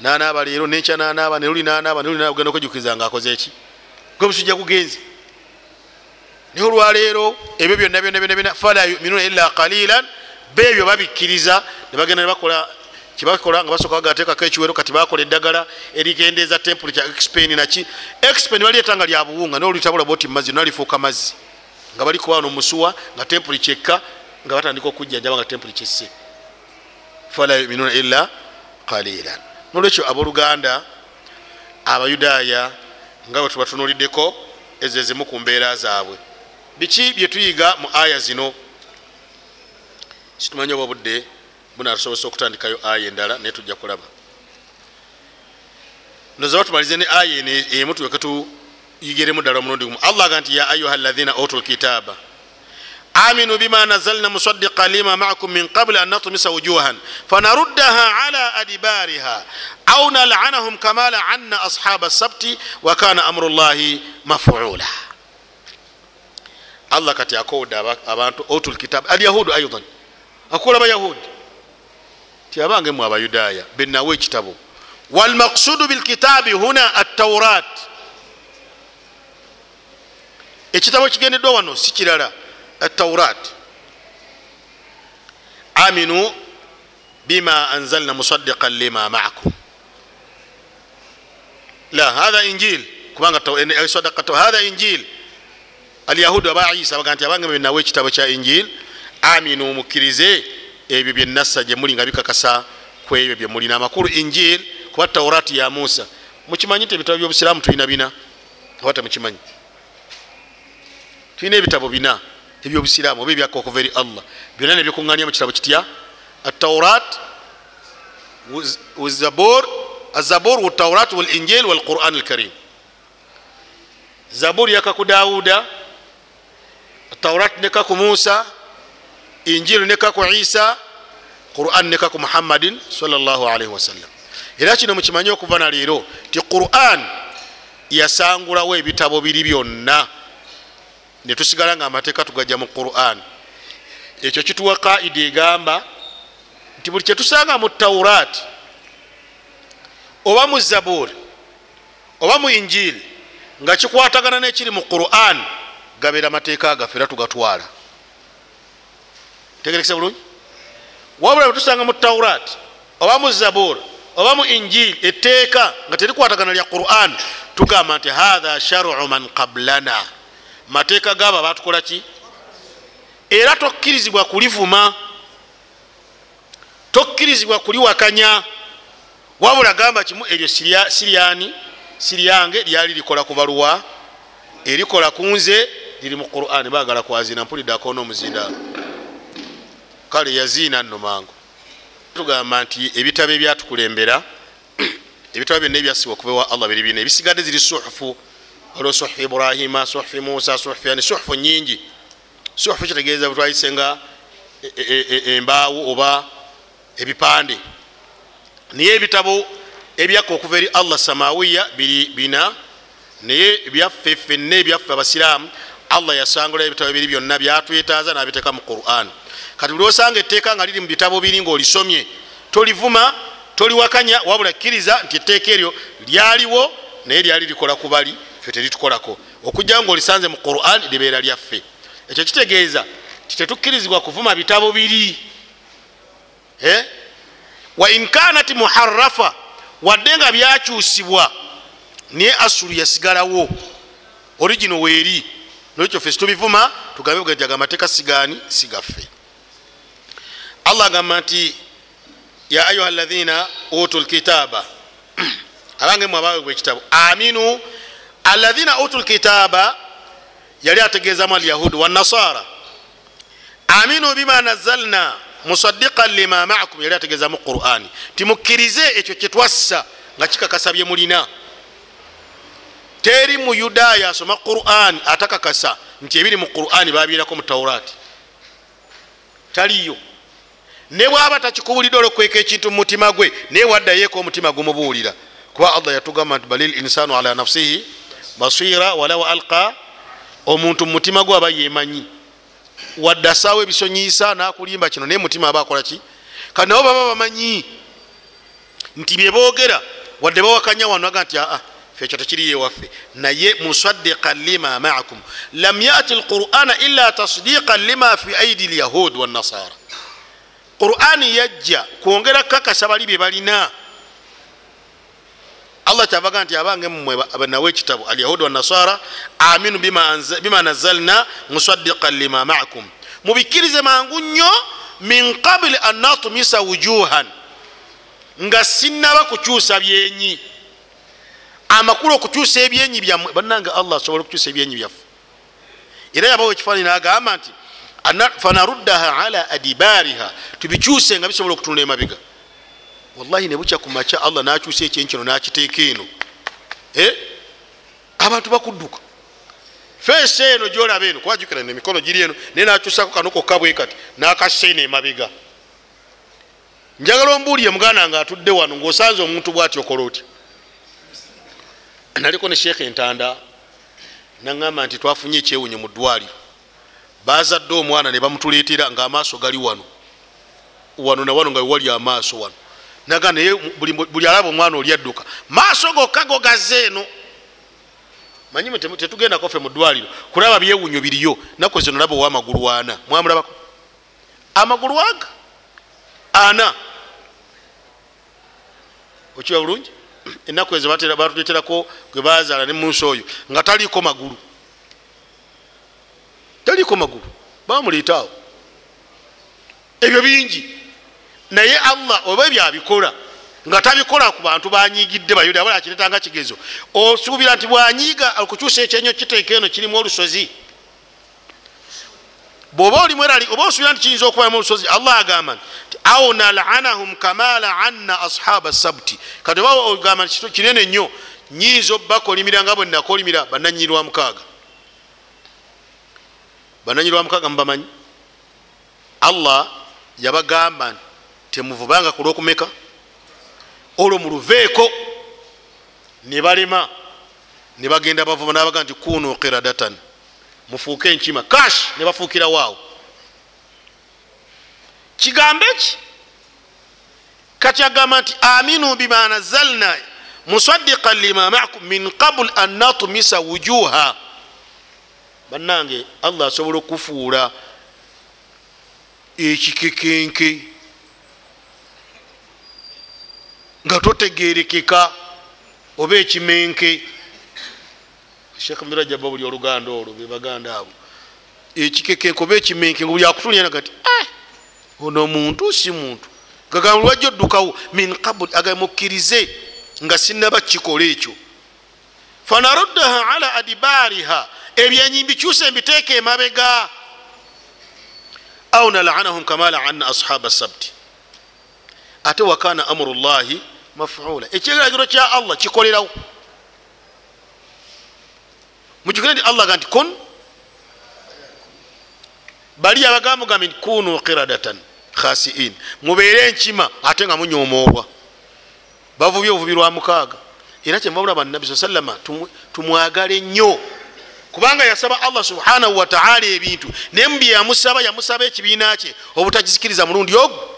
nanaaba leero nekya nanaaba neluli nanaaba neluli ogenda okwejukiriza nga akoze eki gwe omusujja gugenzi naye olwaleero ebyo byonna byonna byonna fala yuminuna illa qalilan beebyo babikkiriza nebagenda nebakola kyebakola nga basooka bagateekako ekiwero kati bakola eddagala erigendeeza tempule kya expen naki expen balietanga lya buwunga naye olitabula boti mumazzi nalifuuka mazzi. Nga bali kubaano musuwa nga tempule kyekka nga batandika okujjanjaba nga tempule kyesse. Fala yuminuna illa qalilan nolwekyo abooluganda abayudaaya nga bwe tubatunuliddeko ezo ezimu ku mbeera zaabwe. Biki byetuyiga mu aya zino? Situmanyi oba obudde bunatusobozesa okutandikayo aya endala naye tujja kulaba. Nozaba tumalize ne aya emu tuweke tuyigiremu ddala omulundi gumu allah aga nti ya ayuha lazina otu lkitaba aminu bima nazalna musaddiqa lima maakum min qabli an natumisa wujuhan fanaruddaha ala adibariha au nalcanahum kama lacanna ashaba sabti wa kana amru llahi mafula allah kati akowodde abantu otu lkitaba alyahudu aidan akola abayahudi ti abange mu abayudaaya benawo ekitabo walmaksudu bilkitabi huna attaurat ekitabo kigendeddwa wano si kirala attaurat aminu bima anzalna musaddiqan lima maakum la hatha injil kubanga hatha injil alyahudu aba isa baga nti abange benawo ekitabo kya injil aminu mukkirize ebyo byenassa gyemuli nga bikakasa ku ebyo byemulina amakulu injil kuba taurati ya musa mukimanyi nti ebitabo byobusiraamu tulina bina oba temukimanyi tulina ebitabo bina ebyobusiraamu oba ebyakka okuva eri allah. Byonna nebikuŋŋanya mu kitabo kitya ataurat azabur wataurat walinjil walquran alkarim. Zabur yaka ku dawuda taurat neka ku musa injili neka ku isa quran neka ku muhammadin salllahalaihi wasallam era kino mukimanyi okuva naleero ti quran yasangulawo ebitabo biri byonna netusigala nga amateeka tugajja mu quran. Ekyo kituwa kaida egamba nti buli kyetusanga mu taurat oba mu zaburi oba mu injili nga kikwatagana nekiri mu quran gabeera amateeka gaffe era tugatwala. Tegerekese bulungi? Wabula bwetusanga mu taurat oba mu zabur oba mu injiri etteeka nga terikwatagana lya quran tugamba nti hatha sharu man qablana mateeka gaabo batukola ki? Era tokkirizibwa kulivuma tokkirizibwa kuliwakanya wabula gamba kimu eryo siryani? Siryange lyali likola kubaluwa erikola kunze liri mu quran. Bagala kwazina mpulidde akoona omuzindaalo kale yaziina nno mangu. Tugamba nti ebitabo ebyatukulembera ebitabo byonna ebyasibwa okuva ewa allah biri bina ebisigadde ziri suhufu waliwo suhufu ibrahima suhufu musa suhufu yani suhufu nyingi. Suhufu kitegeeza bwetwayisenga embaawo oba ebipande. Naye ebitabo ebyakka okuva eri allah samawiya biri bina naye byaffe ffenna ebyaffe abasiraamu allah yasangulayo ebitabo biri byonna byatwetaaza nabiteeka mu quran. Kati buli osanga etteeka nga liri mu bitabo biri ngaolisomye tolivuma toliwakanya wabula kkiriza nti etteeka eryo lyaliwo naye lyali likola ku bali fe teritukolako okujjawo ngaolisanze mu quran libeera lyaffe. Ekyo kitegeeza ti tetukkirizibwa kuvuma bitabo biri. Eh? wa inkanat muharafa wadde nga byakyusibwa naye asulu yasigalawo. Origino weeri. Nolwekyo fe situbivuma tugambe bwetyaga amateeka sigaani sigaffe allah agamba nti ya ayuha alaina utu lkitaba abange mwe abawebwa ekitabo aminu alaina utu lkitaba yali ategeezamu alyahudu wanasara aminu bima nazalna musadiqan lima maakum yali ategeezamu qurani. Timukkirize ekyo kyetwassa nga kikakasa bye mulina. Teri mu yudaaya asoma quran atakakasa nti ebiri mu quran babiirako mu taurati taliyo. Ne bwaba takikubulidde olwokweka ekintu mu mutima gwe naye waddayeko omutima gumubuulira kuba allah yatugamba nti balil insanu ala nafsihi basira walaw alqa omuntu mumutima gwe aba yemanyi wadde asaawo ebisonyiisa nakulimba kino naye mutima aba akolaki kati nabo baba bamanyi nti byeboogera wadde bawakanya wano aga nti aa fekyo tekiriyo ewaffe naye musadiqan lima maakum. Lam yati lqurana illa tasdiqan lima fi aidi lyahud wanasara qurani yajja kwongera kukakasa bali bye balina allah kyavaga nti abange mmwe nawe ekitabo alyahudi wanasara aminu bima nazalna musadiqan lima maakum. Mubikkirize mangu nnyo min qabili an natumisa wujuhan. Nga sinaba kukyusa byenyi. Amakulu okukyusa ebyenyi byammwe bannange allah asobola okukyusa ebyenyi byaffe. Era yabawo ekifaananyi nagamba nti fanaruddaha ala adibariha. Tubikyuse nga bisobola okutunula emabega wallahi nebukya kumaca allah nakyusa ekyenkino nakiteeka eno abantu bakudduka. Feesi eno gyolaba eno kwajukira emikono giri eno naye nakyusako kano kokka bwe kati nakassa eno emabega njagala ombuulire muganda nga atudde wano ngaosanze omuntu bwati okola otya? Naliko ne sheekh entanda naŋamba nti twafunye ekyewunyo mu ddwaliro. Bazadde omwana ne bamutuleetera ngaamaaso gali wano. Wano nawano nga wewali amaaso wano naga naye buli alaba omwana oli adduka. Maaso gokka gogaze eno. Manyi tetugendako ffe mu ddwaliro kulaba byewunyo biriyo. Naku zino naba owa amagulu ana. Mwamulabako? Amagulu aga? Ana. Okiba bulungi? Enaku ezo batuleterako gwe bazaala ne munsi oyo nga taliko magulu. Taliko magulu. Bamuleetaawo ebyo bingi naye allah oba ebyabikola nga tabikola ku bantu banyigidde bayuda abala akiretanga kigezo osuubira nti bwanyiiga okukyusa ekyenyo kiteeka eno kirimu olusozi. Bwoba olimwerali oba osuubira nti kiyinza okubamu olusozi allah agamba nti au nalanahum kama laanna ashaba sabti. Kati oba ogamba nti kinene nnyo nyinza obakolimira nga bwe nakolimira bananyini lwa mukaaga. Bananyini lwa mukaaga mubamanyi? Allah yabagamba nti temuvubanga ku lwokumeka olwo muluveeko ne balema ne bagenda bavuba nabaga nti kunu qiradatan mufuuke enkima kash ne bafuukira waawo. Kigambo eki kati agamba nti aminu bima nazalna musadiqan lima maakum min qabul an natumisa wujuha bannange allah asobola okufuula ekikekenke nga totegerekeka oba ekimenke. Sheekh murajaba buli oluganda olwo bebaganda abo. Ekikekenke oba ekimenke nga buli akutulyanaga ti "Ah, ono muntu si muntu? Gagamba lwajja oddukawo? Min qabul agamukkirize nga sinaba kikola ekyo. Fanaruddaha ala adibaariha ebyenyi mbikyuse mbiteeka emabega. Au nalaanahum kama laana ashaba sabti. Ate wakana amuru llahi mafula ekyegeragiro kya allah kikolerawo mukikole nti allah ga nti kun bali abagamba gambe nti kunu qiradatan khasiin mubeere enkima ate nga munyomoobwa bavubye obuvubi lwa mukaaga era kyemabula bannabi sa sallama tumwagale nnyo kubanga yasaba allah subhanahu wataala ebintu naye mubye yamusaba yamusaba ekibiina kye obutakizikiriza mulundi ogwo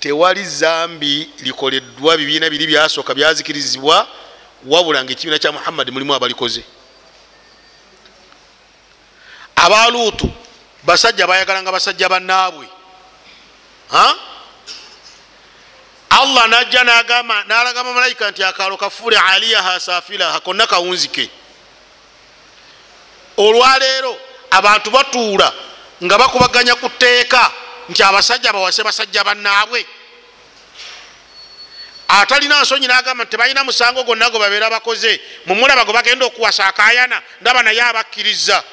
tewali zambi likoleddwa bibiina biri byasooka byazikirizibwa wabula nga ekibiina kya muhammadi mulimu abalikoze. Abaluutu basajja bayagalanga basajja bannaabwe. Allah najja nagamba nalaga bamalayika nti akaalo kafuule aliyaha safilaha konna kawunzike. Olwaleero abantu batuula nga bakubaganya ku tteeka nti abasajja bawase basajja bannaabwe. Atalina nsonyi nagamba tebalina musango gonna gwe babeera bakoze. Mumulaba gwe bagenda okuwasa akayana ndaba naye abakkiriza.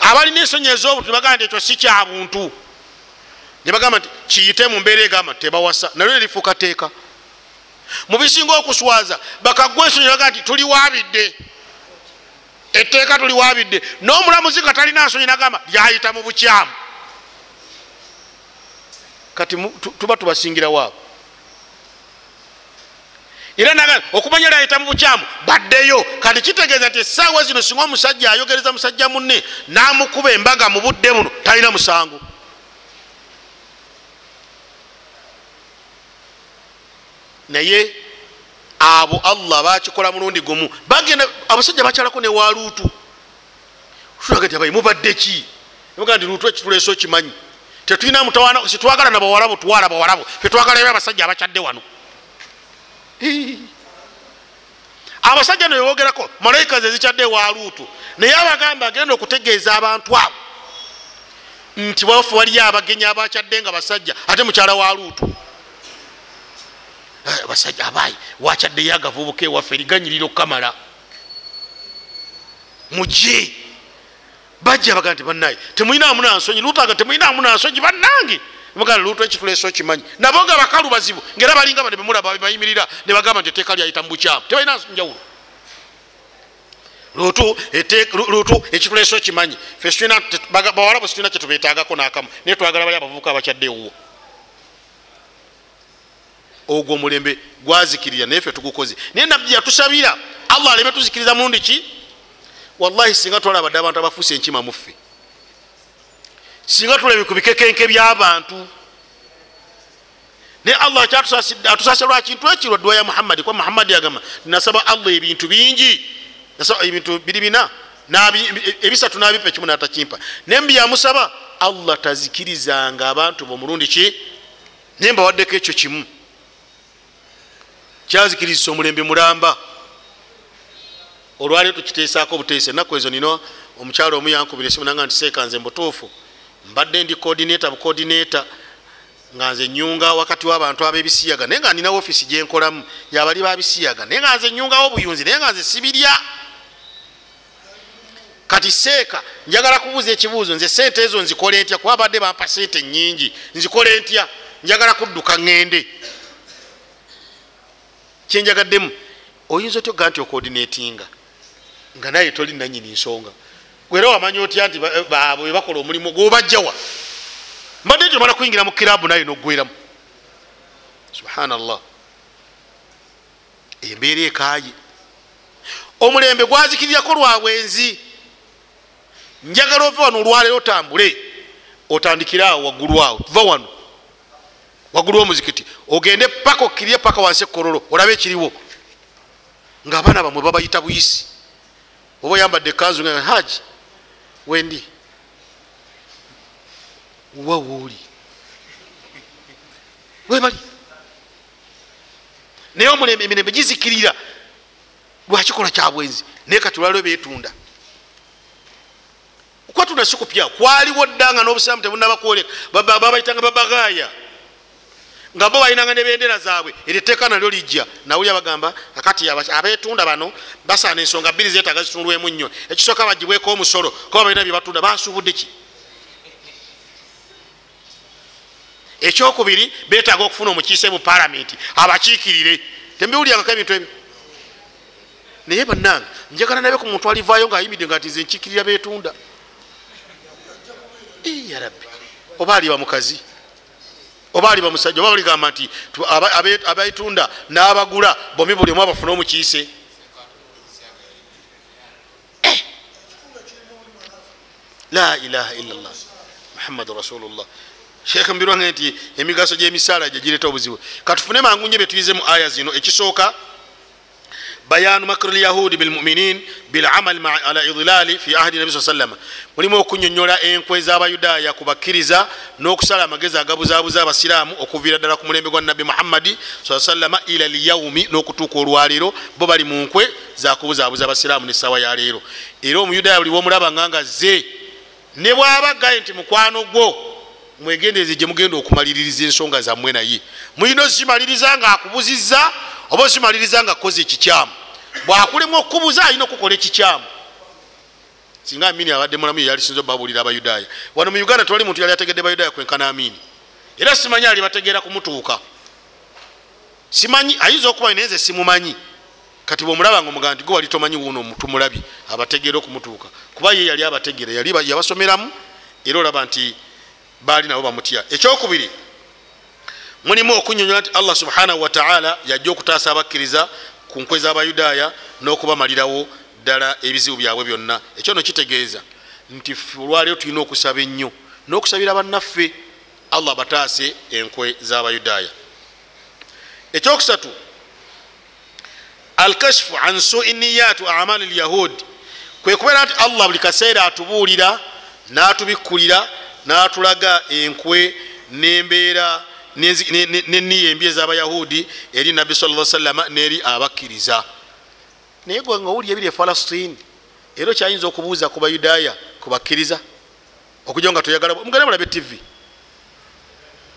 Abalina ensonyi ez'obuntu nebagamba nti ekyo si kyabuntu nebagamba nti kiyite mu mbeera egamba tebawasa. Nalyo lifuuka teeka mu bisinga okuswaza bakagwa ensonyi nebagamba nti tuliwabidde etteeka tuliwabidde n'omulamuzi nga talina nsonyi nagamba lyayita mu bukyamu. Kati tuba tubasingira waabo era naga okumanya lyayita mu bukyamu baddeyo. Kati kitegeeza nti esaawa zino singa omusajja ayogereza musajja munne namukuba embaga mu budde buno talina musango. Naye abo allah bakikola mulundi gumu. Bagenda abasajja bakyalako newaluutu tulaga ti abayi mubadde ki? Baga nti luutu ekituleesa okimanyi tetulina mutawana situwagala nabawalabu tuwala bawalabu fetwagala ebe abasajja abakyadde wano. Abasajja nebewogerako malayika ze zikyadde ewaluutu naye abagamba agenda okutegeeza abantu abo nti wafu waliyo abagenyi abakyadde nga basajja ate mukyala wa luutu basajja abayi wakyaddeyo agavubuka ewaffe eriganyirira okukamala muje bajja bagaa nti banaye temulinamunansonyi lutaga temulinamunansonyi bannange. Bagamba lutu ekituleesa okimanyi. Nabo nga bakalu bazibu ngaera balinga bane bemulaba bayimirira nebagamba nti eteeka lyayita mu bukyamu tebalina njawulo. Lutu ekituleesa okimanyi. Bawalabu situlina kyetubetagako nakamu. Naye twagala bali abavubuka abakyadde ewuwo ogwo omulembe gwazikirira naye fe tugukoze. Naye nabbi yatusabira allah aleme tuzikiriza mulundi ki? Wallahi singa twalabadde abantu abafuusa enkima muffe singa tulabye ku bikekenke byabantu naye allah atusasya lwa kintu ekirwa dduwa ya muhammadi kuba muhammadi yagamba nasaba allah ebintu bingi. Ebintu biri bina ebisatu nabipa ekimu natakimpa. Naye mbyamusaba allah tazikirizanga abantu bomulundi ki? Naye mbawaddeko ekyo kimu kyazikirizisa omulembe mulamba. Olwaliro tukiteesako obuteesa enaku ezo nino omukyalo omu yankubira esimu nanga nti seekanze mutuufu mbadde ndi coordinator bucoordinator nga nze nyunga wakati w'abantu ab'ebisiyaga naye nga nina ofiisi gyenkolamu yabali babisiyaga naye nga nze nyungawo obuyunzi naye nga nze sibirya. Kati seeka njagala kubuuza ekibuuzo nze sente ezo nzikole ntya? Kuba badde bampa sente nyingi nzikole ntya? Njagala kudduka ŋŋende kyenjagaddemu. Oyinza otya ogaa nti ocoordinatinga nga naye toli nanyini nsonga. Gwera wamanya otya nti baabwe bakola omulimu gwobajjawa mbadde nti omala kuyingira mu kirabu naye nogweramu subhanallah. Embeera ekaaye. Omulembe gwazikirirako lwabwenzi njagala ova wano olwaleero otambule. Otandikire awo waggulu awo. Tuva wano waggulu womuzikiti ogende paka okkirire paka wansi ekorolo olabe ekiriwo. Ngaabaana bamwe babayita buyisi. Oba oyambadde ekanzu nga haji wendi wa wooli webali naye omulembe emirembe gizikirira. Lwakikola kyabwenzi naye kati lwalio betunda kwatunda sikupya kwaliwo ddanga n'obusiramu tebunabakwoleka. Babayitanga babagaya nga bo balinanga nebendera zaabwe. Eryo etteeka nalyo lijja. Nawulya bagamba akati abetunda bano basaana ensonga bbiri zetaga zitundwemu nnyo. Ekisooka bagibweko omusolo kuba balina byebatunda basuubudde ki? Ekyokubiri betaaga okufuna omukiise mu palamenti abakiikirire. Tembiwulyangako ebintu ebyo naye bannange njagala nabe ku muntu alivaayo ngaayimidde nga tize nkiikirira betunda yarabbi oba aliba mukazi oba aliba musajja oba baligamba nti abaitunda n'abagula bomi buli omu abafune omukiise. La ilaha illallah. Muhammadu rasulullah. Sheekh mbirwange nti emigaso gyemisaala gye gireeta obuzibu. Katufune mangu nye betuyize mu aya zino ekisooka bayanu makr lyahudi bilmuminin bilamal ala idlali fi ahdi nabi salama mulimu okunyonyola enkwe z'abayudaaya kubakkiriza n'okusala amagezi agabuzabuza abasiraamu okuviira ddala ku mulembe gwa nabbi muhammadi salama ila lyaumi n'okutuuka olwaleero bo bali mu nkwe zakubuzabuza abasiraamu nesawa yaleero era omuyudaaya buli womulaba nga ze ne bwabagaye nti mukwano gwo mwegendereze gye mugenda okumaliririza ensonga zammwe naye. Mulina ozimaliriza nga akubuziza oba ozimaliriza nga akoze ekikyamu. Bwakulemu okukubuza alina okukola ekikyamu. Singa amini abadde mulamu yeyalisinza obabuulira abayudaaya. Wano mu uganda tewali muntu yali ategedde bayudaaya kwenkana amini. Era simanyi ali bategeera kumutuuka. Simanyi ayinza okuba naye nze simumanyi. Kati bwomulaba nga omugaa nti gwe wali tomanyi wuno tumulabi abategeera okumutuuka. Kuba ye yali abategeera yabasomeramu era olaba nti baali nabo bamutya ekyokubiri mulimu okunyonyola nti allah subhanahu wataala yajja okutaasa abakkiriza ku nkwe z'abayudaaya n'okubamalirawo ddala ebizibu byabwe byonna. Ekyo no kitegeeza nti olwaliro tulina okusaba ennyo n'okusabira bannaffe allah bataase enkwe z'abayudaaya ekyokusatu alkashfu an sui niyat wa amali lyahud kwe kubeera nti allah buli kaseera atubuulira n'atubikkulira n'atulaga enkwe n'embeera neniya embi ez'abayahudi eri nabbi sa salama n'eri abakkiriza. Naye gwe nga owulya ebiri efalastini era okyayinza okubuuza ku bayudaaya kubakkiriza okujja nga toyagala mugende mulabe tv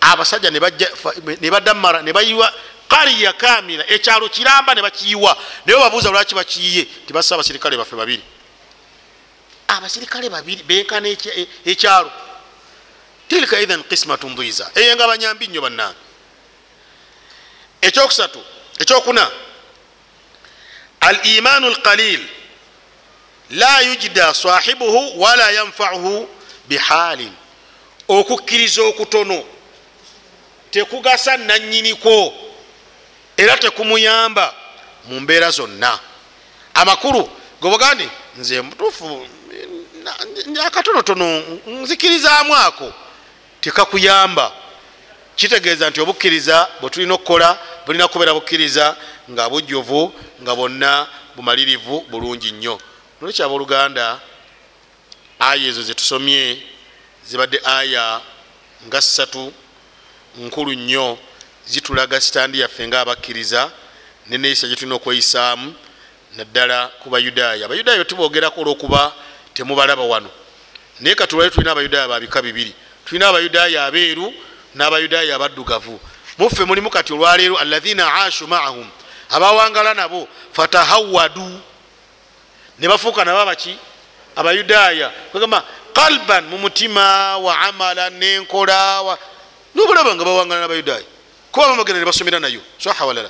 abasajja ne badamara ne bayiwa kariya kamira ekyalo kiramba ne bakiyiwa. Naye babuuza lwaki bakiyiye tibassa abasirikale baffe babiri. Abasirikale babiri benkana ekyalo tilika idhan kismatun dhiza eyo nga banyambi nnyo bannange ekyokusatu ekyokuna al imanu lqalil la yujida sahibuhu wala yanfauhu bihaalin okukkiriza okutono tekugasa nanyiniko era tekumuyamba mu mbeera zonna amakulu gobagandi nze mutuufu akatonotono nzikirizaamu ako tekakuyamba kitegeeza nti obukkiriza bwetulina okukola bulina kubeera bukkiriza nga bujjuvu nga bwonna bumalirivu bulungi nnyo. Nolwekyaba oluganda aya ezo zetusomye zibadde aya nga ssatu nkulu nnyo zitulaga sitandi yaffe nga abakkiriza neneeyisa gyetulina okweyisaamu naddala ku bayudaaya. Abayudaaya betubogerako olwokuba temubalaba wano. Naye katulwali tulina abayudaaya babika bibiri tulina abayudaaya abeeru n'abayudaaya abaddugavu. Muffe mulimu kati olwaleero alaina ashu maahum abawangala nabo fatahawadu ne bafuuka nabo abaki? Abayudaaya. Kwegamba kalban mu mutima wa amala nenkola nobulaba nga bawangala n'abayudaaya. Kuba bamagenda ne basomera nayo saha walala.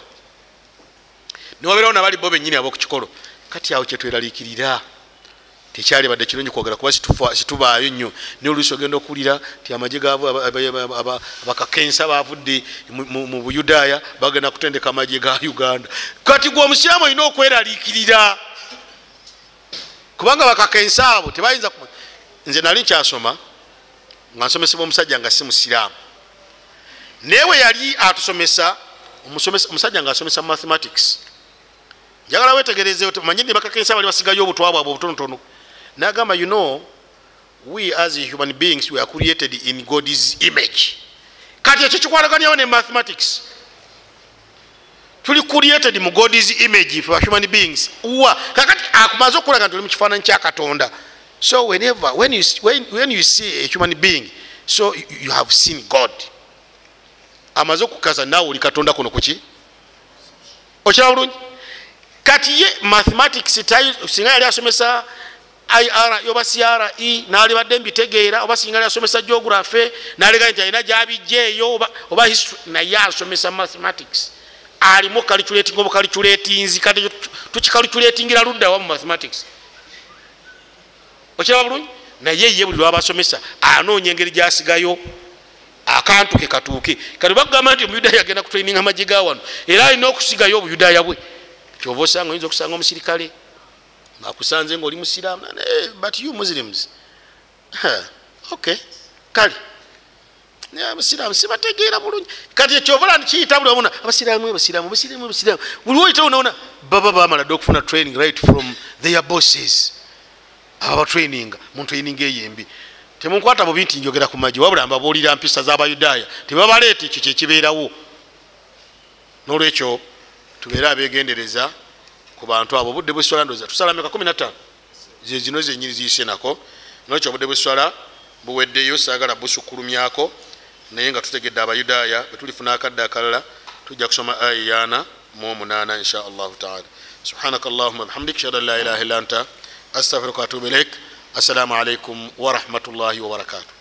Niwabeerawo nabali bo benyini abokukikolo kati awo kyetweraliikirira tekyali badde kirungi kwogera kuba situbaayo nnyo. Naye oluusi ogenda okuwulira ti amagye gaabo abakakensa bavudde mu buyudaaya bagenda kutendeka amagye ga uganda. Kati gwe omusiraamu olina okweraliikirira? Kubanga bakakensa abo tebayinza nze nali nkyasoma nga nsomesebwa omusajja nga si musiraamu. Naye we yali atusomesa omusajja nga asomesa mathematics. Njagala wetegereze manyi ni bakakensa bali basigayo obutwa bwabwe obutonotono nagamba you know we as human beings we are created in god's image. Kati ekyo kikwalaganyawo ne mathematics? Tuli created mu god's image for human beings. Wa? Kakati akumaze okulaga nti oli mu kifaananyi kya katonda. So whenever when you, when, when you see a human being so you, have seen god. Amaze okukaza naawe oli katonda kuno kuki okiraba bulungi. Kati ye mathematics singa yali asomesa ir oba cre nalibadde mbitegeera oba singa yali asomesa geography nalega nti alina gyabijjeeyo oba history naye asomesa mathematics. Alimu calculating oba calculatinzi kati tukicalculatingira luddawa mu mathematics. Okiraba bulungi? Naye ye buli lwabasomesa anoonya engeri gyasigayo akantu ke katuuke. Kati bagamba nti omuyudaaya agenda kutraininga amagye ga wano era alina okusigayo obuyudaaya bwe kyova osanga oyinza okusanga omusirikale akusanze nga oli musiraamu but you muslims ok kale. Abasiraamu sibategeera bulungi kati ekyovala kiyita buli wamuna abasiraamu abasiraamu abasiraamu abasiraamu. Buli woyita wonawona baba bamala dde okufuna training right from their bosses. Ababatraininga mu training eyo embi. Temunkwata bubi nti njogera ku maji wabula mbabuulira mpisa z'abayudaaya tebabaleeta ekyo kyekibeerawo nolwekyo tubeere abegendereza ku bantu abo. Obudde bweswala ndoza tusala meka 15 zezino zenyini ziyise nako nolwekyo obudde bweswala buweddeyo saagala busukulumyako. Naye nga tutegedde abayudaaya bwetulifuna akadde akalala tujja kusoma aya yana mu omunaana insha allahu taala. Subhanaka allahuma bihamdik shhadu an la ilaha illa anta astafiruka watubu ilaik assalamu alaikum warahmatullahi wabarakatuh